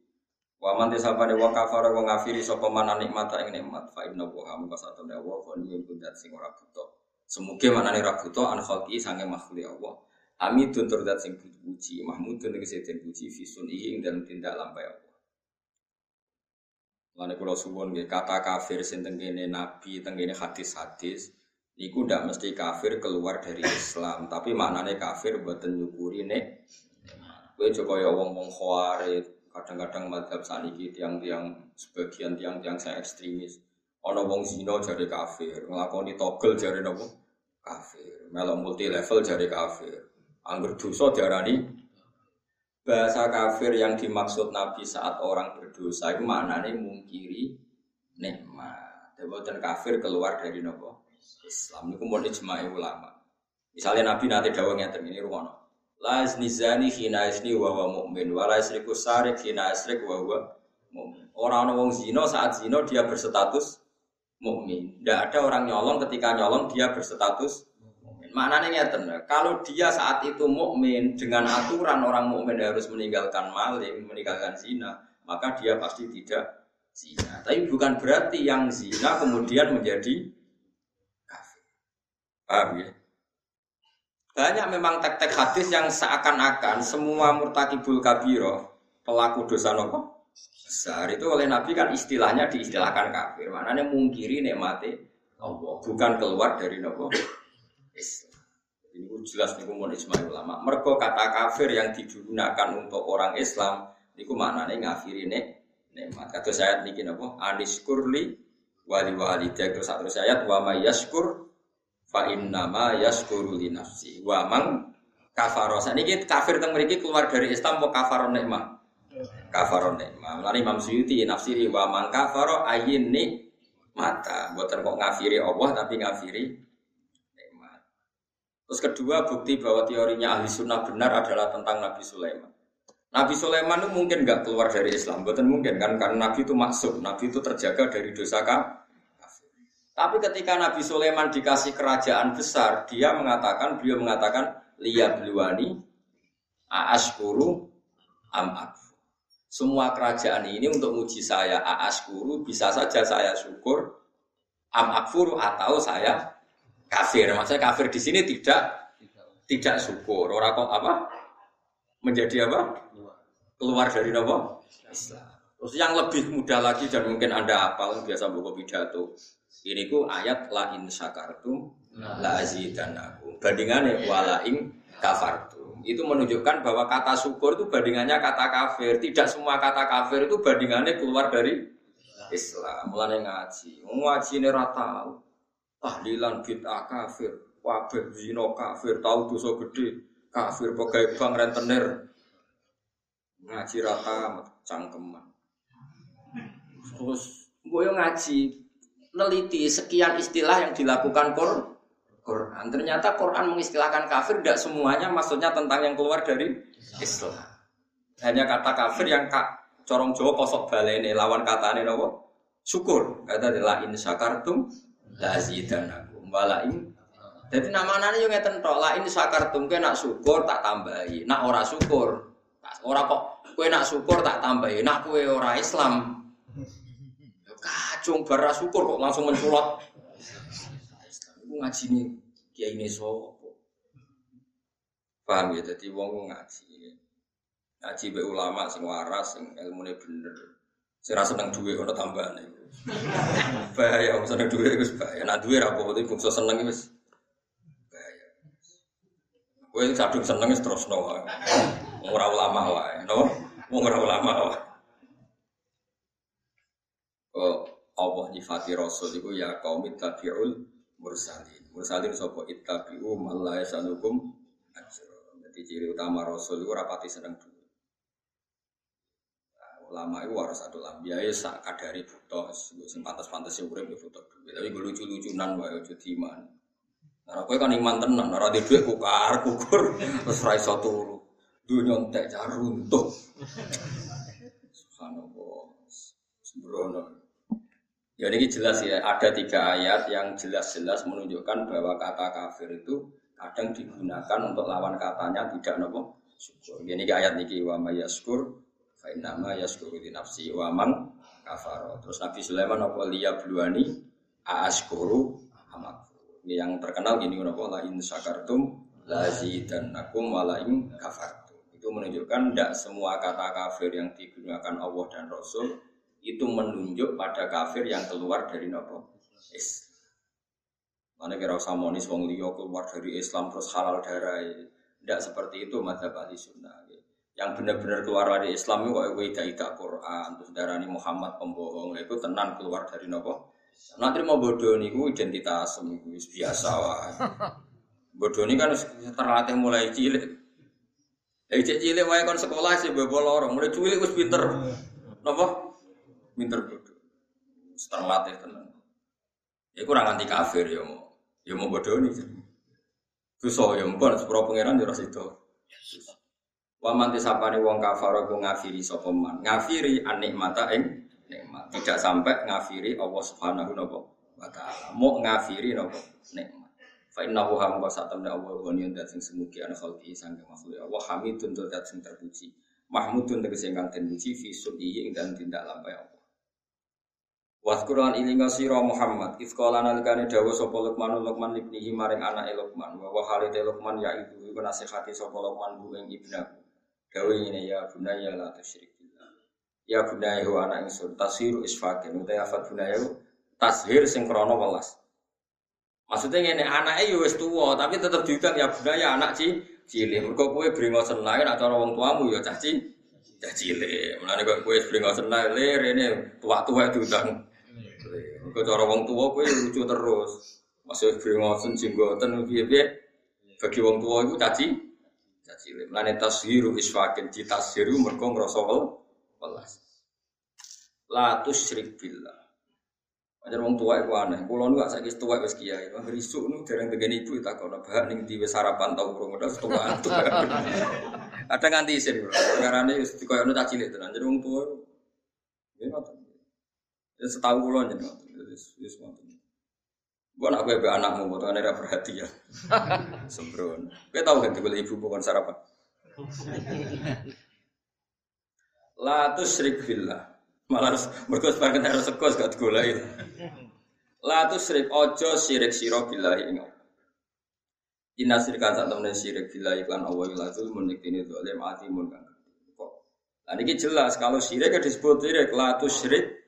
Wa man tesapane wong kafara wong ngafiri sapa man nikmata ing nikmat fa inna wa hamka sak temne wa ghaniyun kundat sing ora buta. Semuge manane ra buta an khalqi sange makhluk Allah. Hamidun turdat sing puji, Mahmudun tegese den puji fisun ing dalam tindak lampai Allah. Kula suwun nggih kata kafir sing tengene nabi, tengene hadis-hadis niku ndak mesti kafir keluar dari Islam, tapi maknane kafir mboten nyukuri nek kowe coba ya wong-wong khawarij, kadang-kadang madhab saniki tiang-tiang sebagian tiang-tiang saya ekstremis. Ana wong zina jare kafir, nglakoni togel jare napa? Kafir. Melok multi level jare kafir. Anggur dosa diarani bahasa kafir yang dimaksud Nabi saat orang berdosa itu maknanya mungkiri nikmat. Dan kafir keluar dari nopo Islam. Ini kemudian ijma'i ulama. Misalnya Nabi nanti dawangnya ini rumono. La iznizani hina izni wa wa mu'min wa la isriku sarik hina isrik wa wa mu'min. Orang orang zino saat zino dia berstatus mukmin. Tidak ada orang nyolong ketika nyolong dia berstatus Maknanya ngeten, kalau dia saat itu mukmin dengan aturan orang mukmin harus meninggalkan maling, meninggalkan zina, maka dia pasti tidak zina. Tapi bukan berarti yang zina kemudian menjadi. Paham ya? Banyak memang tek-tek hadis yang seakan-akan semua murtakibul kabiro, pelaku dosa nopo besar itu oleh Nabi kan istilahnya diistilahkan kafir. Maknanya mungkiri nikmati Allah, bukan keluar dari nopo Islam. Jelas niku mau ijma ulama. Mergo kata kafir yang digunakan untuk orang Islam niku maknane ngafiri nek nikmat. Kata saya niki napa? Anis kurli wali wali terus satu ayat wa may yaskur fa inna ma yaskuru li nafsi. Wa mang kafaro. Niki kafir teng mriki keluar dari Islam mau kafaro nikmat. Kafaro nikmat. Lan Imam Suyuti nafsiri wa mang kafaro ayin mata. Buatan kok ngafiri Allah tapi ngafiri Terus kedua bukti bahwa teorinya ahli sunnah benar adalah tentang Nabi Sulaiman. Nabi Sulaiman itu mungkin nggak keluar dari Islam, betul mungkin kan karena Nabi itu maksud, Nabi itu terjaga dari dosa. Tapi ketika Nabi Sulaiman dikasih kerajaan besar, dia mengatakan, beliau mengatakan, liya bluani aaskuru am akfu. Semua kerajaan ini untuk uji saya aaskuru, bisa saja saya syukur, am akfuru atau saya kafir. Maksudnya kafir di sini tidak tidak syukur. Orang kok apa? Menjadi apa? Keluar dari apa? Terus yang lebih mudah lagi dan mungkin anda apal biasa buku pidato. Ini ku ayat la in syakartum la azidanakum. Bandingannya wala in kafartum. Itu menunjukkan bahwa kata syukur itu bandingannya kata kafir. Tidak semua kata kafir itu bandingannya keluar dari Islam. Mulai ngaji. Ngaji ini rata tahlilan bid'ah kafir, wabah zino kafir, tahu dosa gede, kafir pakai bank rentenir. Ngaji rata cangkeman. Terus gue ngaji neliti sekian istilah yang dilakukan Quran. Quran. Ternyata Quran mengistilahkan kafir tidak semuanya maksudnya tentang yang keluar dari Islam. Hanya kata kafir yang kak corong Jawa kosok balene lawan kata ini nopo syukur kata la in syakartum la aku walain jadi nama nanya yang ngeten tok la ini sakartum kowe nak syukur tak tambahi nak ora syukur ora kok kowe nak syukur tak tambahi nak kowe ora Islam kacung bara syukur kok langsung menculot Iku ngaji nih kiai ini sopo paham ya jadi wong ngaji ngaji be ulama sing waras sing ilmune bener sing ra seneng duwe ono tambahane bahaya, seneng duit itu bahaya. Nah duit apa itu bungsu seneng itu bahaya. Gue sadung seneng itu terus no. Ora ulama wae, no. Ora ulama wae. Oh, Allah nyifati Rasul itu ya kaum tabiul mursalin. Mursalin sapa ittabi'u man la yasalukum ajra. Jadi ciri utama rasul itu rapati seneng duit. Nah, ulama itu harus satu lambi ya sak kadari butuh sing pantas-pantas urip butuh duit. Tapi gue lucu-lucunan wae aja diman. Nah, kowe kan iman tenan, ora di duit kukar kukur terus ra iso turu. Dunya entek runtuh. Subhanallah. Sembrono. Ya ini jelas ya, ada tiga ayat yang jelas-jelas menunjukkan bahwa kata kafir itu kadang digunakan untuk lawan katanya tidak nopo syukur. Ini ayat niki wa may yaskur fa innama yaskuru di nafsi wa man kafaro. Terus Nabi Sulaiman nopo liya bluani aaskuru amak. Ini yang terkenal gini nopo la in syakartum lazidannakum wa la in kafartum. Itu menunjukkan tidak semua kata kafir yang digunakan Allah dan Rasul itu menunjuk pada kafir yang keluar dari nopo Islam. Mana kira usah monis wong liya keluar dari Islam terus halal darah. Tidak seperti itu madzhab ahli sunnah. Yang benar-benar keluar dari Islam itu kok tidak tidak Quran terus darani Muhammad pembohong itu tenan keluar dari nopo. Nanti mau bodoh niku identitas biasa wah. Bodoh ini kan terlatih mulai cilik. Eh cilik wae kon sekolah sih bebol orang, mulai cilik wis pinter. Napa? Minter bodoh. Setelah latih tenang. Ya kurang anti kafir ya mau. Ya mau bodoh nih. so ya mpun sepuro pangeran ya itu. Wa man tisapane wong kafar ku ngafiri sapa man. Ngafiri anikmata ing nikmat. Tidak sampai ngafiri Allah Subhanahu wa taala. Mau ngafiri napa nikmat. Fa inna wa hamka satamna Allah wa niyan dat sing semugi ana khalqi sangga makhluk Allah hamidun dat sing terpuji. Mahmudun tegese ingkang den puji fi ing dan tindak lampah. Waskuran ilinga sira Muhammad Ifqala nalikane dawa sapa Luqman Luqman ibnihi maring anake Luqman wa wa halite Luqman ya itu iku nasihati Luqman bu ing ibnaku Dawa ini ya bunaya la tusyrik billah. Ya bunaya hu anak ingsun tasiru isfakin. Uta afat bunaya tashir sing krana welas. Maksudnya ngene anake ya wis tuwa tapi tetep diundang ya bunaya anak ci cilik. Mergo kowe brengosen lae nek cara wong tuamu ya cah ci cah cilik. Mulane kok kowe brengosen lae rene tua-tua diundang Kau cara wong tua kue lucu terus. Masih beringosen jenggoten piye-piye. Bagi wong tua itu caci caci lem. Lane tashiru isfakin di tashiru mergo ngrasa welas. La tusyrik billah. Ajar wong tua iku aneh. Kulo nu gak saiki tua wis kiai. Wong risuk nu dereng dengan ibu tak kono bahak ning diwe sarapan tau urung udah tua. Ada nganti isin. Karane wis dikoyono caci cilik tenan. Jadi wong tua. Ya ngoten. Ya setahu kulo jeneng wis wis ngoten. Gua nak kowe anakmu potongane ra perhatian. Sembrono. Kowe tau kan dibeli ibu bukan sarapan. La tusyrik billah. Malah harus mergo sebagian harus sekos gak digoleki. La tusyrik ojo sirik sira billahi ing Inna sirka sak temene sirik billahi lan Allah ila zulmun iktini zalim atimun kang. Kok. Lah niki jelas kalau sirik disebut sirik la tusyrik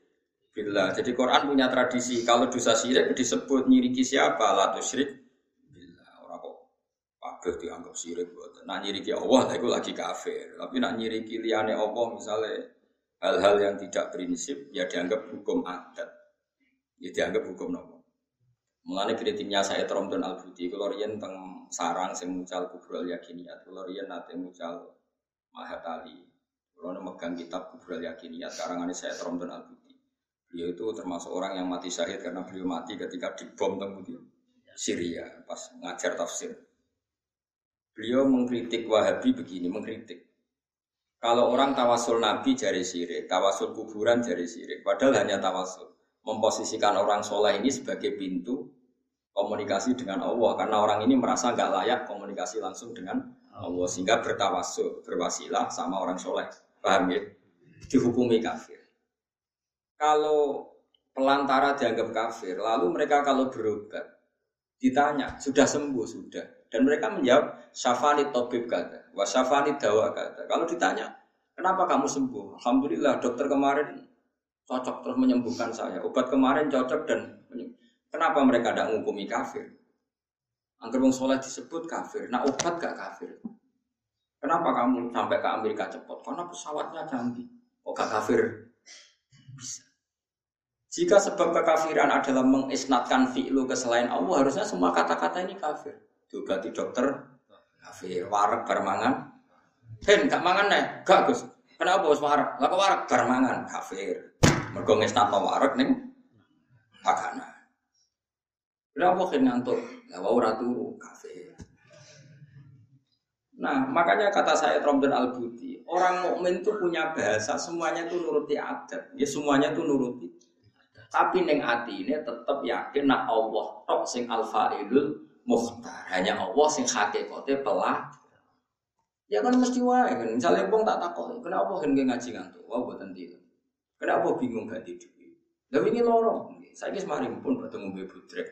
Bila Jadi Quran punya tradisi kalau dosa syirik disebut nyiriki siapa? La tusyrik bila Orang kok kabeh dianggap syirik buat. Nak nyiriki Allah itu lagi kafir. Tapi nak nyiriki liane Allah misalnya hal-hal yang tidak prinsip ya dianggap hukum adat. Ya dianggap hukum nopo. Mulane kritiknya saya Tromdon Al Budi kalau riyen teng sarang sing mucal kubrul yakiniyat, kalau riyen nate mucal Mahatali. Kalau megang kitab kubrul yakiniyat karangane saya Tromdon Al Budi. Beliau itu termasuk orang yang mati syahid karena beliau mati ketika dibom di Syria pas ngajar tafsir. Beliau mengkritik Wahabi begini, mengkritik. Kalau orang tawasul Nabi jari sirik, tawasul kuburan jari sirik, padahal hanya tawasul. Memposisikan orang soleh ini sebagai pintu komunikasi dengan Allah, karena orang ini merasa nggak layak komunikasi langsung dengan Allah, sehingga bertawasul, berwasilah sama orang soleh. Paham ya? Dihukumi kafir. Kalau pelantara dianggap kafir, lalu mereka kalau berobat ditanya sudah sembuh sudah, dan mereka menjawab syafani tobib kata, wa syafani dawa kata. Kalau ditanya kenapa kamu sembuh, alhamdulillah dokter kemarin cocok terus menyembuhkan saya, obat kemarin cocok dan kenapa mereka tidak menghukumi kafir? Angker wong soleh disebut kafir, nah obat gak kafir. Kenapa kamu sampai ke Amerika cepat? Karena pesawatnya canggih. Kok gak kafir? Bisa. Jika sebab kekafiran adalah mengisnatkan fi'lu ke selain Allah, harusnya semua kata-kata ini kafir. Itu berarti dokter kafir, warak bermangan. Hen, gak mangan nih, gak gus. Kenapa bos warak? Lah warak bermangan kafir. Mergo ngisnatno warak ning pakanan. Kenapa hen ngantuk? Lah wau ora turu kafir. Nah, makanya kata saya Tromben Al-Buti, orang mukmin itu punya bahasa, semuanya itu nuruti adat. Ya semuanya itu nuruti tapi neng hati ini tetap yakin nak Allah tok sing alfaidul muhtar. Hanya Allah sing hakikate pelah. Ya kan mesti wae kan. Misalnya wong tak takoi, kenapa kan ngaji ngantuk? Wah buatan tidur. Kenapa bingung gak tidur? Ini lorong. Saya kis mari pun bertemu Mbak Budrek.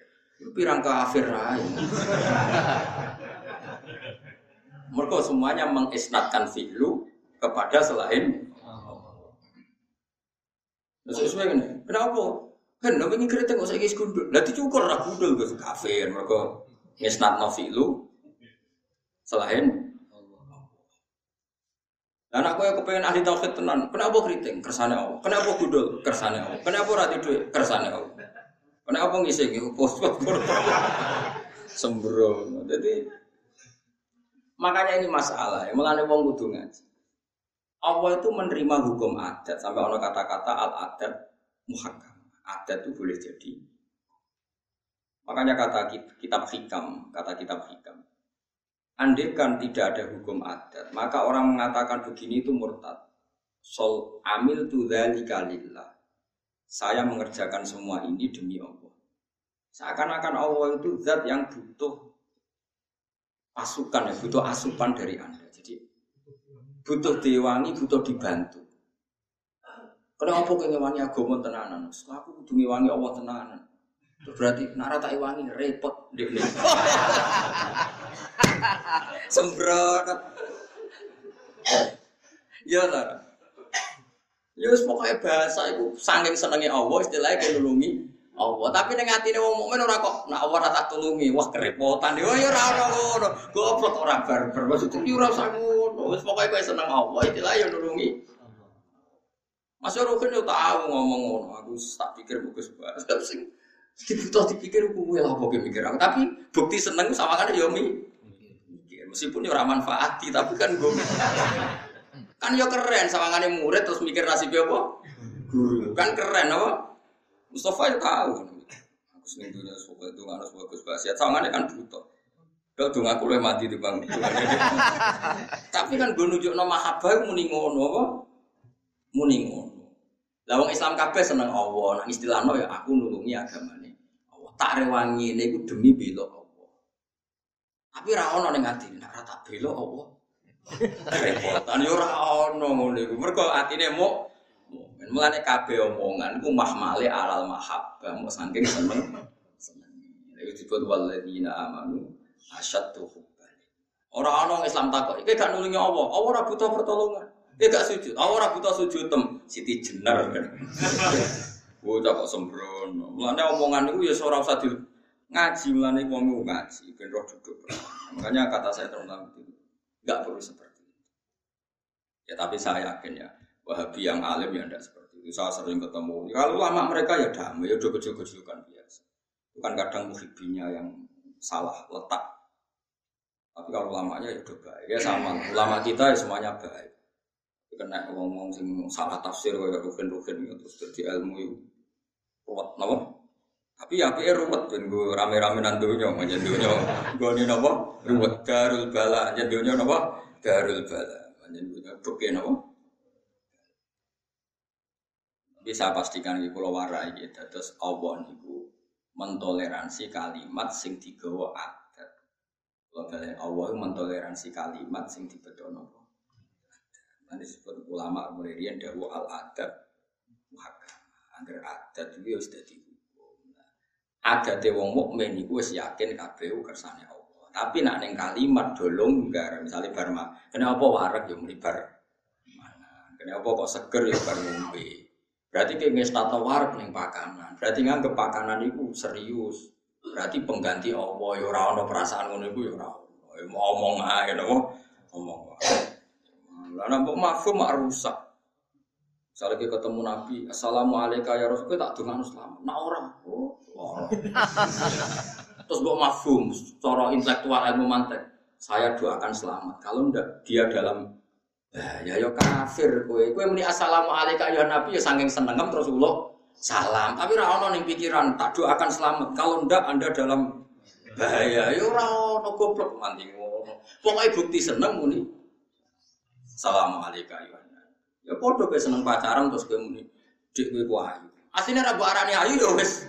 Pirang kafir aja. Mereka semuanya mengisnatkan fi'lu kepada selain sesuai ini. Kenapa? Kan nabi ini kritik kok saiki gundul. Lah dicukur ra gundul ke kafir mergo ngisnat nafilu selain Dan aku yang kepengen ahli tauhid tenan, kenapa kritik? Kersane Allah. Kenapa gundul? Kersane Allah. Kenapa ora tidur? Kersane Allah. Kenapa ngisi iki pos Sembrono. Jadi makanya ini masalah. Ya. Mulane wong kudu ngaji. Allah itu menerima hukum adat sampai ono kata-kata al adat muhakkam adat itu boleh jadi. Makanya kata kitab hikam, kata kitab hikam. Andai kan tidak ada hukum adat, maka orang mengatakan begini itu murtad. Sol amil tu lillah. Saya mengerjakan semua ini demi Allah. Seakan-akan Allah itu zat yang butuh pasukan, butuh asupan dari Anda. Jadi butuh diwangi, butuh dibantu. Kenapa kau ngewangi agama tenanan? Aku kudu ngewangi Allah tenanan. Berarti nara tak wangi repot deh. Sembrot. Ya lah. Ya pokoknya bahasa itu saking senengnya Allah istilahnya kayak nulungi Allah. Tapi ning atine wong mukmin ora kok nak Allah ora tak tulungi. Wah kerepotan. Ya ya ora ono ngono. Goblok ora barbar. Maksudnya ya ora usah ngono. Wis pokoke kowe seneng Allah istilahnya ya nulungi Mas Rokin yo tahu ngomong ngono, aku tak pikir bagus banget. Sing dibutuh dipikir kuwi lah kok mikir aku. Tapi bukti seneng sama kan yo mi. Meskipun yo ora manfaati, tapi kan gue kan yo keren sawangane murid terus mikir nasib apa? Guru. Kan keren apa? Mustafa yo tahu. Aku seneng dunia suka itu harus bagus banget. Sawangane kan butuh. Kalau dong aku lebih mati di bang. Tapi kan gue nunjuk nama mahabbah muni ngono apa? Muni ngono. Lah wong Islam kabeh seneng Allah, nang istilahno ya aku nulungi agamane. Allah tak rewangi niku demi bela Allah. Tapi ra ono ning atine, nek ra tak bela Allah. Repotan yo ora ono ngono iku. Mergo atine mu mukmin. Mulane kabeh omongan ku mahmale alal mahabbah, mau saking seneng. Seneng. Iku disebut walladzina amanu asyaddu hubban. Ora ono Islam takok, iki gak nulungi Allah. Allah ora butuh pertolongan. Dia gak sujud. Aku ora butuh sujud tem. Siti jenar kan. Bocah kok sembrono. Mulane omongan itu ya ora usah di ngaji mulane wong ngaji ben roh duduk. Makanya kata saya teman itu enggak perlu seperti itu. Ya tapi saya yakin ya Wahabi yang alim ya tidak seperti itu. Saya sering ketemu. Kalau lama mereka ya damai, ya udah kecil-kecil biasa. Bukan kadang muhibinya yang salah letak. Tapi kalau lamanya ya udah baik. Ya sama. Ulama kita ya semuanya baik kena ngomong sing salah tafsir kaya rugen-rugen terus jadi ilmu itu ruwet napa? Tapi ya piye ruwet ben go rame-rame nang donya manjen donya gone napa? Ruwet. Darul bala manjen donya napa? Darul bala. Manjen donya buke napa? Bisa pastikan iki kula warai iki terus Allah niku mentoleransi kalimat sing digawa adat. Kalian Allah mentoleransi kalimat sing dibedono Nanti disebut ulama mulai dia dawu al adab muhakam. Agar adat itu sudah dihukum. Adat wong mukmin itu wis yakin kabeh kersane Allah. Tapi nak neng kalimat dolong enggak misalnya barma. Kenapa warak ya muni bar mana? Kenapa kok seger ya bar? Berarti kayak ngestata warak neng pakanan. Berarti nganggep pakanan itu serius. Berarti pengganti Allah ya ora ono perasaan ngono iku ya ora ono. Ya ngomong ae napa? Ngomong. Lah nampak mafhum mak rusak. Misalnya ketemu Nabi, Assalamualaikum ya Rasul, tak dengar selamat. Nah orang, oh. Terus gue mafhum, cara intelektual ilmu mantek. Saya doakan selamat. Kalau ndak dia dalam bahaya ya kafir kue. Kue muni assalamualaikum ya Nabi ya saking seneng terus ulo salam. Tapi ora ono ning pikiran tak doakan selamat. Kalau ndak Anda dalam bahaya ya ora ono goblok mandi ngono. Bukti seneng muni. Assalamualaikum ya Ya padha kowe seneng pacaran terus kowe muni dik kowe ku ayu. Asline ra mbok arani ayu ya wis.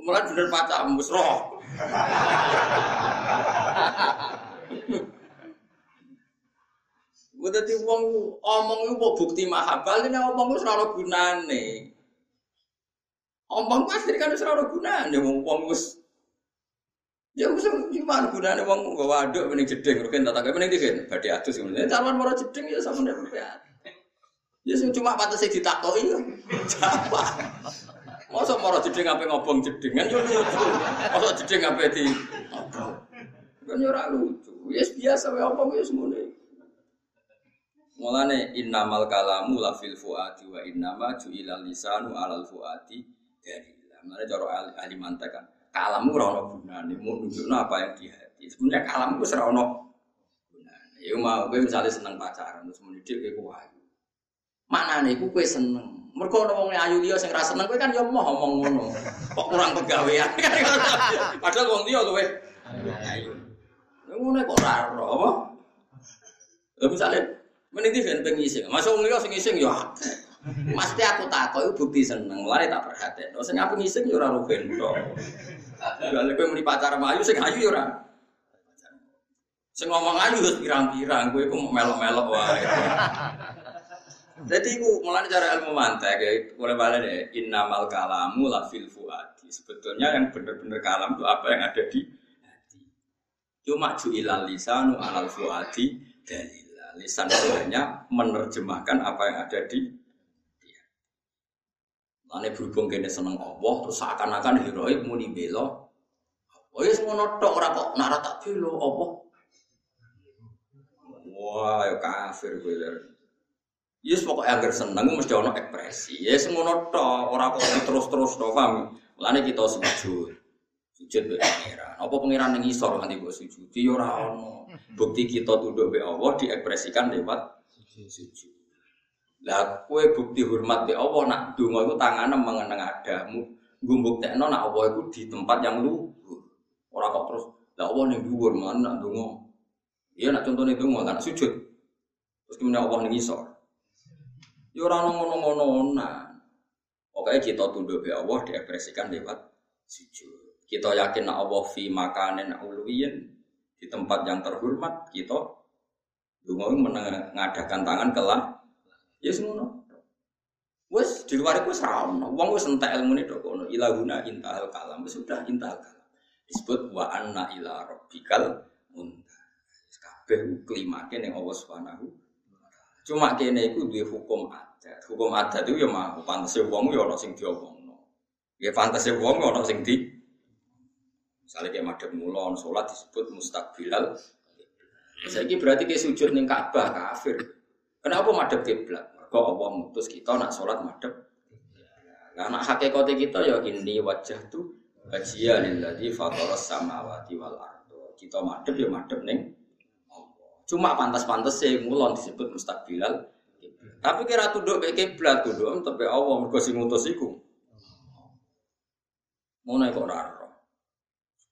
Mulai bener pacaran wis roh. Tadi uang omong itu bukti mahabal ini omong itu selalu gunane. Omong pasti kan selalu gunane, uang uang gus. Ya wis gimana gunane uang gak waduk mending jeding, rugen tak tak mending dikin. Badhe adus kemudian calon moro jeding ya sama ndak Ya sing cuma pantes ditakoki ya. Siapa? Masa moro jeding apa ngobong jedingan yo lucu. Masa jeding apa di Kan yo ora lucu. Ya biasa wae apa ya semono. Mulane innamal kalamu la fil fuadi wa innama ju'ilal lisanu alal fuadi dari. Mulane cara ahli mantek kan kalamu ora ono gunane, mau nunjukno apa yang di hati. Sebenarnya kalamu wis ora ono gunane. Ya mau kowe misalnya seneng pacaran terus muni dik kowe ayu. Maknane iku kowe seneng. Mergo ana wong ayu liya sing ra seneng kowe kan ya moh ngomong ngono. Kok kurang pegawean. Padahal wong liya luwe ayu. Ngono kok ora apa? Lha misale meniti ben pengising. Masuk wong liya sing ngising ya akeh. Mesti aku takok iku bukti seneng, lare tak perhatekno. Sing aku ngising ya ora rugen tok. Lha kowe muni pacar ayu sing ayu ya ora. Sing ngomong ayu wis pirang-pirang, kowe iku melok-melok wae. Jadi aku mulai cara ilmu mantek, ya, mulai balik deh. Innamal kalamu la fil fuadi. Sebetulnya yang benar-benar kalam itu apa yang ada di hati. Cuma ju'ilal lisanu alal fuadi dalila. Lisan hanya menerjemahkan apa yang ada di. Lalu berhubung kene seneng Allah, terus seakan-akan heroik muni belo. Oh ya semua notok ora kok nara tak belo Allah. Wah, ya kafir gue Yes pokoknya agar seneng mesti ono ekspresi. Ya semono tok, ora kok terus-terus tok paham. Mulane kita sujud. Sujud be pangeran. Apa pangeran ning isor nganti mbok sujud? Ya ora ono. Bukti kita tunduk be Allah diekspresikan lewat sujud. Lah kue bukti hormat be Allah nak donga iku tangane mengeneng adamu. Nggo mbuktekno nak Allah iku di tempat yang luhur. Ora kok terus lah Allah ning dhuwur mana nak donga. Iya nak contohnya donga kan sujud. Terus kemudian Allah ning isor. Ya ora ngono-ngono nah. Pokoknya kita tunduk be Allah diekspresikan lewat sujud. Kita yakin nak Allah fi makanin uluwiyin di tempat yang terhormat kita dungo mengadakan tangan kelah ya semono. Wes di luar itu seram, wong wes entek ilmu ini dok kono ilahuna intahal kalam, sudah intahal kalam. Disebut wa anna ila rabbikal muntah. Kabeh klimake ning Allah Subhanahu Cuma kene iku duwe hukum adat. Hukum adat itu ya mau pantese wong ya ana sing diomongno. Ya pantese wong ana sing di Misalnya kayak madhep mulon, sholat disebut mustaqbilal. Saya berarti kayak sujud ning Ka'bah kafir. Kenapa madhep kiblat? Mergo Allah mutus kita nak sholat madhep. Nah, nak hakikate kita ya ini wajah tuh wajia lilladzi fataras samawati wal ardo. Kita madhep ya madhep ning Cuma pantas-pantas sih mulon disebut mustaqbilal. Tapi kira tunduk kayak kiblat tunduk tapi Allah mergo sing ngutus iku. Ngono kok ora.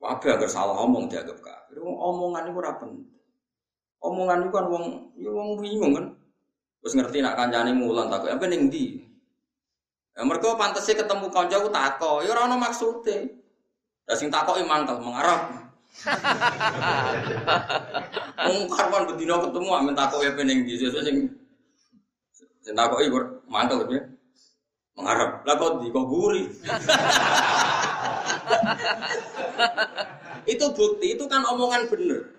Wabe agar salah ngomong dianggap kafir. Omongan itu ora. Omongan itu kan wong ya wong bingung kan. Terus ngerti nak kancane mulan takut apa ning ndi? Ya mergo pantese ketemu kanca ku takok, ya ora ono maksude. Lah sing takoki mangkel mengarep. Wong karwan bedino ketemu amen takoki apa ning ndi sesuk sing sing takoki mangkel ya. Mengarep. Lah kok di kok guri. itu bukti, itu kan omongan bener.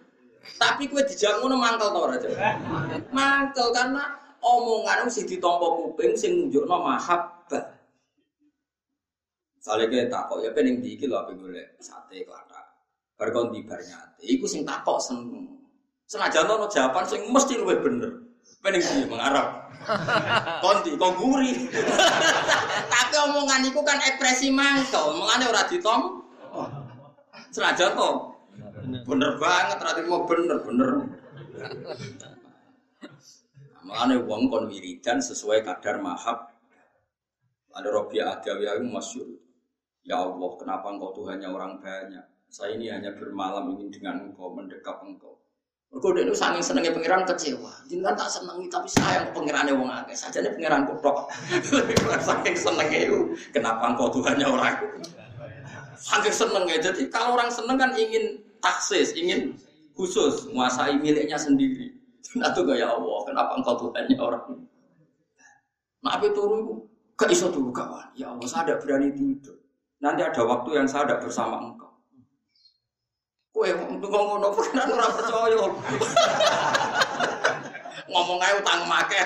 Tapi kue dijak ngono mangkel to ora Mangkel karena omongan sing ditampa kuping sing nunjukno mahabbah. Sale ke takok ya pening di iki lho ape golek sate klathak. Bar kon di bar nyate. Iku sing takok seneng. Senajan ono jawaban sing mesti luwih bener. Pening sih mengarap. Konti, kok guri. Tapi omongan itu kan ekspresi mangkel, mengenai ora ditom. Senajan to. Bener banget, rati mau bener bener. Mengenai wong kon wiridan sesuai kadar mahab. Ada Robiah Adawiyah yang masyur. Ya Allah, kenapa engkau Tuhannya orang banyak? Saya ini hanya bermalam ingin dengan engkau, mendekap engkau. Mergo itu saking senengnya pangeran kecewa. Jangan tak senengi tapi sayang pangerane wong akeh. Sajane pangeran kutok. saking senengnya itu kenapa engkau Tuhannya orang? Saking senengnya. Jadi kalau orang seneng kan ingin taksis, ingin khusus menguasai miliknya sendiri. Nah tuh ya Allah, kenapa engkau Tuhannya orang? Apa turun? Gak iso dulu kawan. Ya Allah, saya tidak berani tidur. Nanti ada waktu yang saya tidak bersama engkau. Kue ngomong ngono kan ora percaya. Ngomong ae utang make.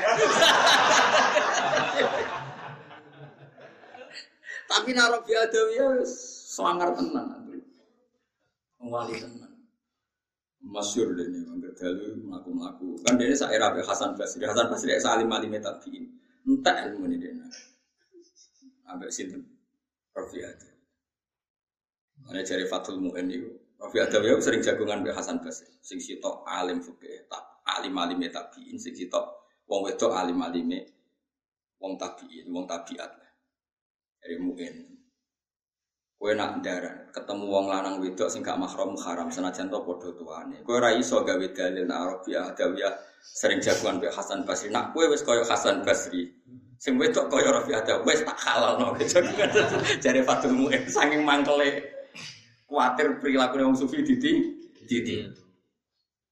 Tapi naruh biadawiyah wis swangar tenan. Wali tenan. Masyur ini, mangga dalu melaku-melaku. Kan dia saya era Hasan Basri, Hasan Basri salim alim tabiin. Entah ilmu ini dia. Ambek sinten Rafi. Mana cari Fatul Mu'in itu Rafi Adawi sering jagungan be Hasan Basri. Sing sitok alim fikih, tak alim alim tabiin, sing sitok wong wedok alim alim wong tabiin, wong tabiat lah. Dari Mu'in. Kue nak darah, ketemu wong lanang wedok sing gak mahram haram senajan to padha tuane. Kue ra iso gawe dalil nak Rafi Adawi sering jagungan be Hasan Basri. Nak kue wis koyo Hasan Basri. Sing wedok koyo Rafi Adawi wis tak halal no. Jare Fatul Mu'in saking mangkele Kuatir perilaku yang sufi diti, diti.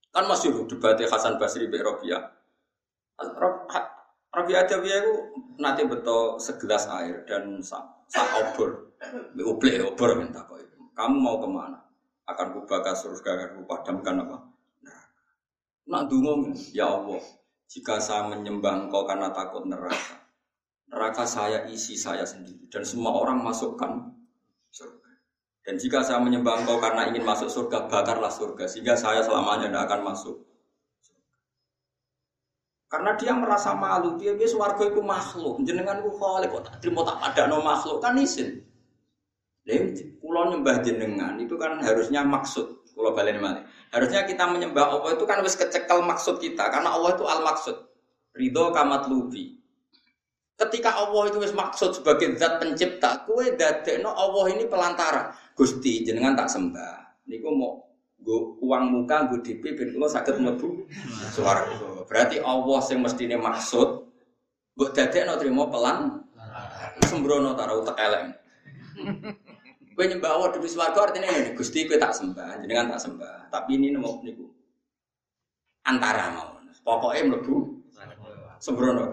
Kan masih debatnya Hasan Basri bin Robiah. Robiah aja dia itu nanti betul segelas air dan sak obor, uble obor minta kau itu. Kamu mau ke mana? Akan kubakar surga, akan kupadamkan apa? Nah, nak ya Allah, jika saya menyembah engkau karena takut neraka, neraka saya isi saya sendiri dan semua orang masukkan surga. Dan jika saya menyembah engkau karena ingin masuk surga, bakarlah surga. Sehingga saya selamanya tidak akan masuk. Karena dia merasa malu, dia biasa warga itu makhluk. Jenengan khalik, kok tak terima tak ada no makhluk. Kan izin. Jadi, pulau nyembah jenengan itu kan harusnya maksud. Pulau balen malik. Harusnya kita menyembah Allah itu kan harus kecekel maksud kita. Karena Allah itu al-maksud. Ridho kamat lubi. Ketika Allah itu maksud sebagai zat pencipta, kue dadekno Allah ini pelantara. Gusti jenengan tak sembah. Niku mau go uang muka go DP ben kula saged mlebu swarga. Berarti Allah sing mestine maksud mbok dadekno trimo pelan sembrono ta utek. Kowe nyembah Allah demi swarga artinya ini Gusti kowe tak sembah, jenengan tak sembah. Tapi ini nemu niku antara mau. Pokoknya mlebu sembrono.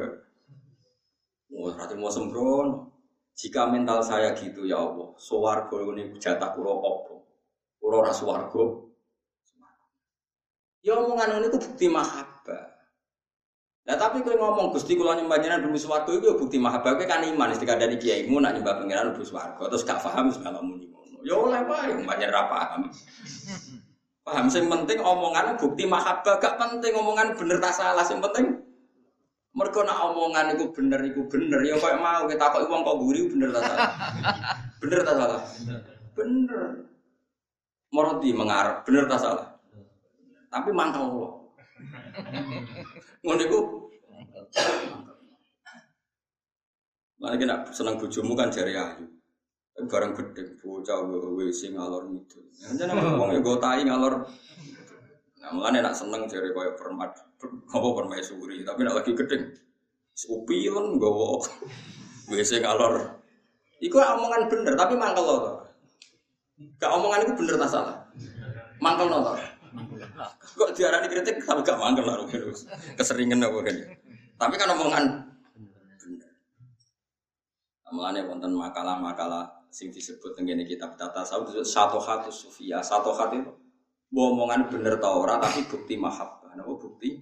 Oh, berarti mau sembrono. Jika mental saya gitu ya Allah, suwargo ini jatah kuro opo, kuro rasuwargo. Ya omongan ini ku bukti mahabbah. Nah tapi kalau ngomong Gusti kula nyembah jenengan dulu swarga itu ya bukti mahabbah kowe kan iman ketika dari kiaimu nak nyembah pangeran dulu swarga terus gak paham segala muni ngono. Ya oleh wae mbah ra paham. Paham sing penting omongan bukti mahabbah gak penting omongan bener tak salah sing penting mereka nak omongan itu bener, itu bener. Ya kayak mau kita kok uang kok gurih bener tak salah. Bener tak salah. Bener. Moroti mengarap bener tak salah. Tapi mangkal lo. Ngono iku. Lah kena seneng bojomu kan jari ayu. Barang gede bocah WC ngalor itu. Jangan ngomong ya gue tai ngalor. Nah, mulane nak seneng jari koyo permat apa permaisuri, tapi nak lagi gedeng. Upilen gowo. WC ngalor. Iku omongan bener, tapi mangkel loh. Gak omongan itu bener tak salah. Mangkel loh. Kok diarani kritik tapi gak mangkel lah Keseringan apa kan. Tapi kan omongan bener. Mulane wonten makalah-makalah sing disebut tengene kitab tata sawut satu hati sufia, satu hati itu omongan bener tau ora tapi bukti mahabbah. Napa bukti?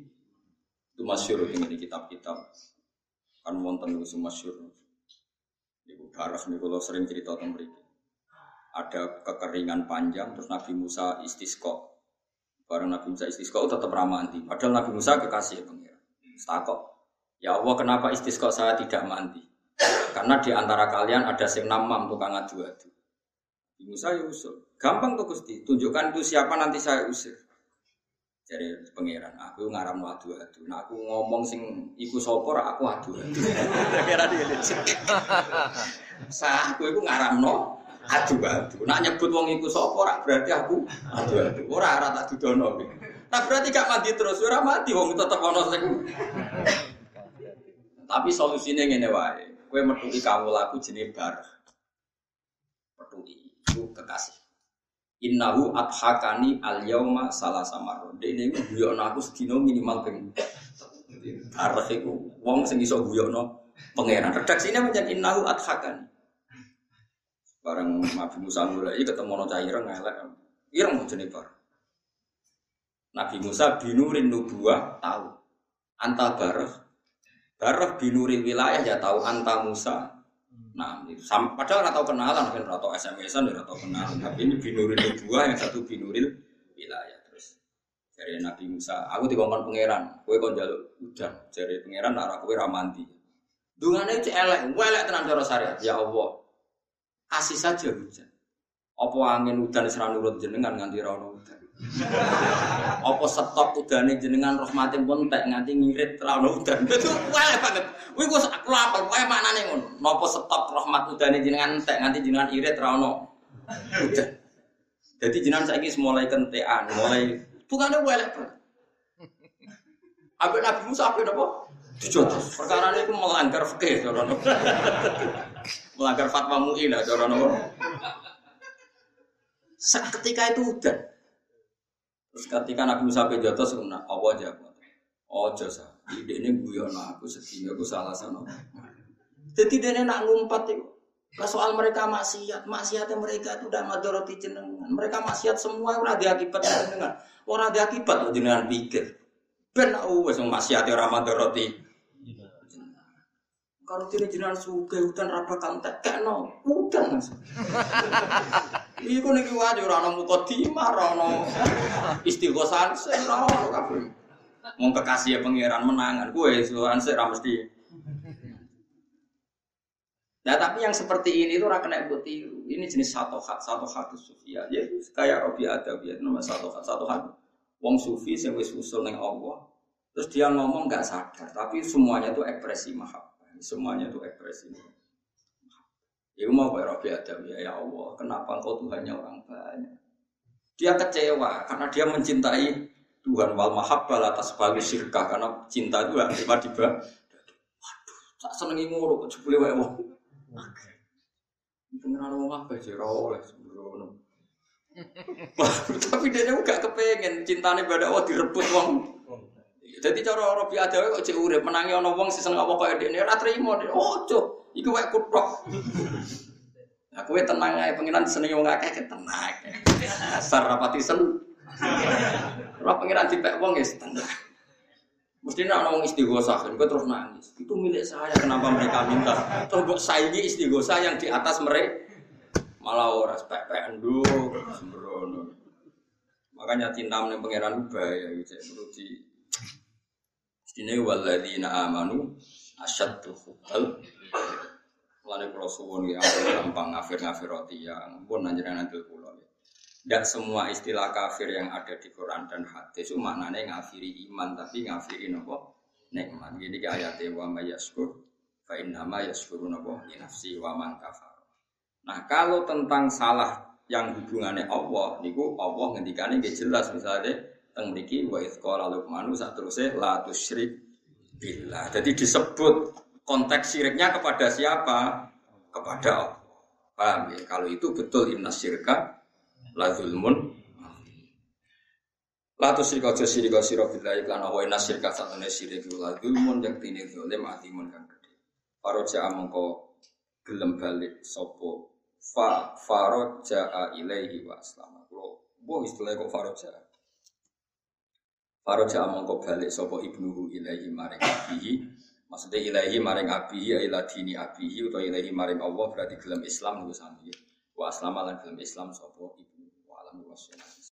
Itu masyhur dengan kitab-kitab. Kan wonten niku masyhur. Niku darah niku kalau sering cerita tentang mriki. Ada kekeringan panjang terus Nabi Musa istisqa. Bareng Nabi Musa istisqa tetap ramah anti. Padahal Nabi Musa kekasih pengira. Takok. Ya Allah, kenapa istisqa saya tidak mandi? Karena di antara kalian ada sing namam tukang adu-adu. Ibu saya usul. Gampang tuh Gusti, tunjukkan itu siapa nanti saya usir. Jadi pangeran, aku ngaram adu adu. Nah aku ngomong sing iku sopor, aku adu adu. Kira dia Sah, aku iku ngaram no adu adu. Nak nyebut wong iku sopor, berarti aku adu adu. Ora ora tak dudono. Nah berarti gak mati terus, ora mati wong tetep ono sing. Tapi solusinya ngene wae. Kowe metuki kawul aku jenenge bar. Metuki itu kekasih. Innahu adhakani al yauma salah samar. Dene iku guyono aku sedina minimal ping Arep iku wong sing iso guyono pangeran. Redaksine pancen innahu adhakani. Bareng Nabi Musa mulai ketemu no caireng ngelek. Ireng jenenge bar. Nabi Musa binurin nubuah tahu. Anta barah. Barah binurin wilayah ya tahu anta Musa Nah, sam, padahal nggak tahu kenalan, kan nggak tahu SMS-an, nggak tahu kenalan. Tapi ini binuril dua, yang satu binuril wilayah. Terus dari Nabi Musa, aku dikongkon pangeran, kue kon jaluk udah dari pangeran nara kue ramanti. Dungane itu elek, elek tenan cara syariat. Ya Allah, kasih saja hujan. Apa angin udan serang nurut jenengan nganti ra udan. Apa stop udane jenengan rahmatin pun tak nganti ngirit ra ono udan. Itu wae banget. Kuwi gue aku apal wae maknane ngono. Napa stop rahmat udane jenengan tak nganti jenengan irit ra ono udan. Jadi jenengan saiki mulai kentean, mulai bukane wae lek. Abek Nabi Musa apa napa? Dijotos. Perkara ini melanggar fikih cara Melanggar fatwa MUI lah cara Seketika itu udah. Terus ketika Nabi Musa jotos ngono, apa aja Oh jasa, ide ini guyon aku sedih aku salah sana. Jadi dia nak ngumpat itu. Soal mereka maksiat, maksiatnya mereka itu udah madoroti jenengan. Mereka maksiat semua ora diakibat jenengan. Ora diakibat jenengan pikir. Ben aku wis maksiate ora madoroti. Kalau tidak jenengan suka hutan rapa kantek kekno, hutan. Iku niki wae ora ana mukadimah, ora ana istighosan, ora ono kabeh. Wong kekasih pangeran menangan, kowe suwan sik mesti. Nah tapi yang seperti ini itu ora kena buat tiru. Ini jenis satu hat, satu hat sufia. Ya kayak Robi Adawiyah nama satu hat, satu hat. Wong sufi sing wis usul ning Allah. Terus dia ngomong nggak sadar, tapi semuanya itu ekspresi mahabbah. Semuanya itu ekspresi mahabbah. Ya mau Pak Rabi Adam ya, ya Allah, kenapa engkau Tuhannya orang banyak? Dia kecewa karena dia mencintai Tuhan wal mahabbal atas bagi syirkah karena cinta itu tiba-tiba waduh tak senengi ngono kok jebule wae wong. Pengen wong apa sih oleh sembrono. Tapi dia juga kepengen cintane pada Allah direbut wong. Jadi cara Robi Adawi kok cek urip menangi ana wong sing seneng apa kaya dene ora trimo. Oh, cuk. Iku wae kutok. Nah, kowe tenang ae pengiran seneng wong akeh tenang. Asar rapati sen. Ora pengiran dipek wong ya tenang. Mesti nak ngomong istighosah, kan terus nangis. Itu milik saya, kenapa mereka minta? Terus buat saingi istighosah yang di atas mereka. Malah orang spek-pekan dulu, sembrono. Makanya cinta meneng pangeran bahaya, gitu. Perlu di... Ini waladina amanu asyaddu hubbal Mulane kula suwun ya gampang ngafir-ngafir roti yang pun nanjenengan nanti kula. Tidak semua istilah kafir yang ada di Quran dan hadis itu maknanya ngafiri iman tapi ngafiri nopo nikmat. Ke ayatnya wa ma yaskur fa innama yaskuru nopo nafsi wa man kafar. Nah, kalau tentang salah yang hubungannya Allah niku Allah ngendikane nggih jelas misalnya teng mriki wa idz qala luqmanu sak terusé la tusyrik billah. Jadi disebut konteks syiriknya kepada siapa? Kepada Allah. Paham ya? Kalau itu betul inna syirka la zulmun La tu syirka jo syirka sira billahi lan wa inna syirka satune syirik la zulmun yang tine zalim atimun kang gede. Faroja mongko gelem balik sapa fa faroja ilaihi wa aslama. Kulo mbok istilah kok faroja. Faroja mongko balik sapa ibnuhu ilaihi maring abihi. Maksudnya ilahi maring abihi ya ila dini abihi atau ilahi maring Allah berarti gelem Islam niku sami. Wa aslama lan gelem Islam sapa ibu wa alam wa